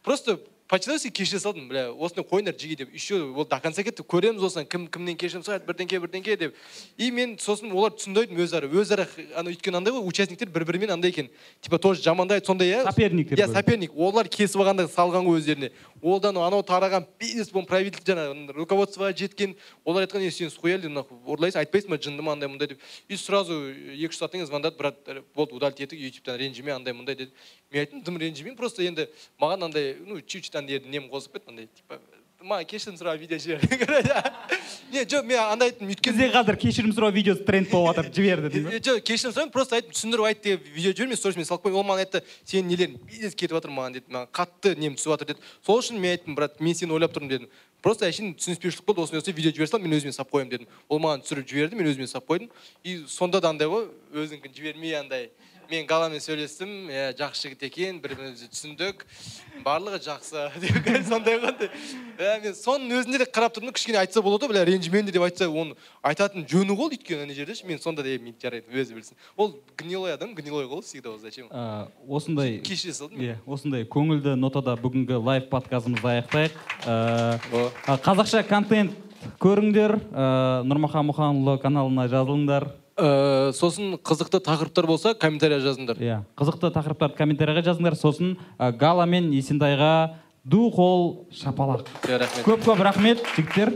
просто по человечески кешіре салдым бля осыны қойыңдар жиги деп еще ол до конца кетті көреміз осыны кім кімнен кешірім сұрайды бірдеңке бірдеңке деп. И мен сосын олар түсінбейтін өзара өзара ана өйткені андай ғой участниктер бір бірімен андай екен. Типа тоже жамандайды сондай иә. Соперниктер иә соперник. Олар кесіп алғанда салған ғой өздеріне. Одан анау тараған бизнес bon правительство жаңағы руководствоға жеткен олар айтқан е сен схуяли нахуй ұрлайсың айтпайсың ба жынды ма андай мындай деп. И сразу екі үш сағаттан кейін звондады брат болды удалить еттік ютубтан ренжіме андай мындай деді мен айттым дым ренжімеймін просто енді маған андай ну чуть чуть андай нем қосып кетті андай типа маған кешірім сұрап видео жібер не жоқ мен андай айттым өйткені бізде қазір кешірім сұрау видеосы тренд болып жатыр жіберді Е, жоқ кешірім сұраймын просто айттым түсіндіріп айт деп видео жібер мен сторисмен салып қояйын ол маған айтты сенің нелерің бизнес кетіп жатыр маған деді маған қатты нем түсіп жатыр деді. Сол үшін мен айттым брат мен сені ойлап тұрмын дедім. Просто әшейін түсініспеушілік болды осындай осындай видео жібере сал мен өзіме салып қоямын дедім. Ол маған түсіріп жіберді мен өзіме салып қойдым. И сонда да андай ғой өзінікін жібермей андай. Мен галамен сөйлестім. Иә жақсы жігіт екен бір бірімізді түсіндік. Барлығы жақсы. деп сондай ғой иә мен соның өзінде де қарап тұрдым да кішкене айтса болады ғой бля ренжімеңдер деп айтса оны айтатын жөні ғой өйткені ана жерде мен сонда да мен жарайды өзі білсін. Ол гнилой адам гнилой ғой всегда зачем? Осындай кешіре салдым иә осындай көңілді нотада бүгінгі лайв подкастымызды аяқтайық. Қазақша контент көріңдер. Нұрмахан мұханұлы каналына жазылыңдар. Э, сосын қызықты тақырыптар болса комментария жазыңдар. Иә қызықты тақырыптарды комментарийға жазыңдар. Сосын ә, гала мен есентайға ду қол шапалақ. Все, рахмет. Көп көп рахмет жігіттер.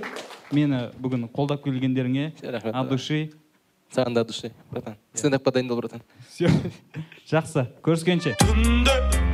Мені бүгін қолдап келгендеріңе рахмет. от души. Саған да от души братан. Стендапқа дайындал братан. Все жақсы көріскенше. Түнде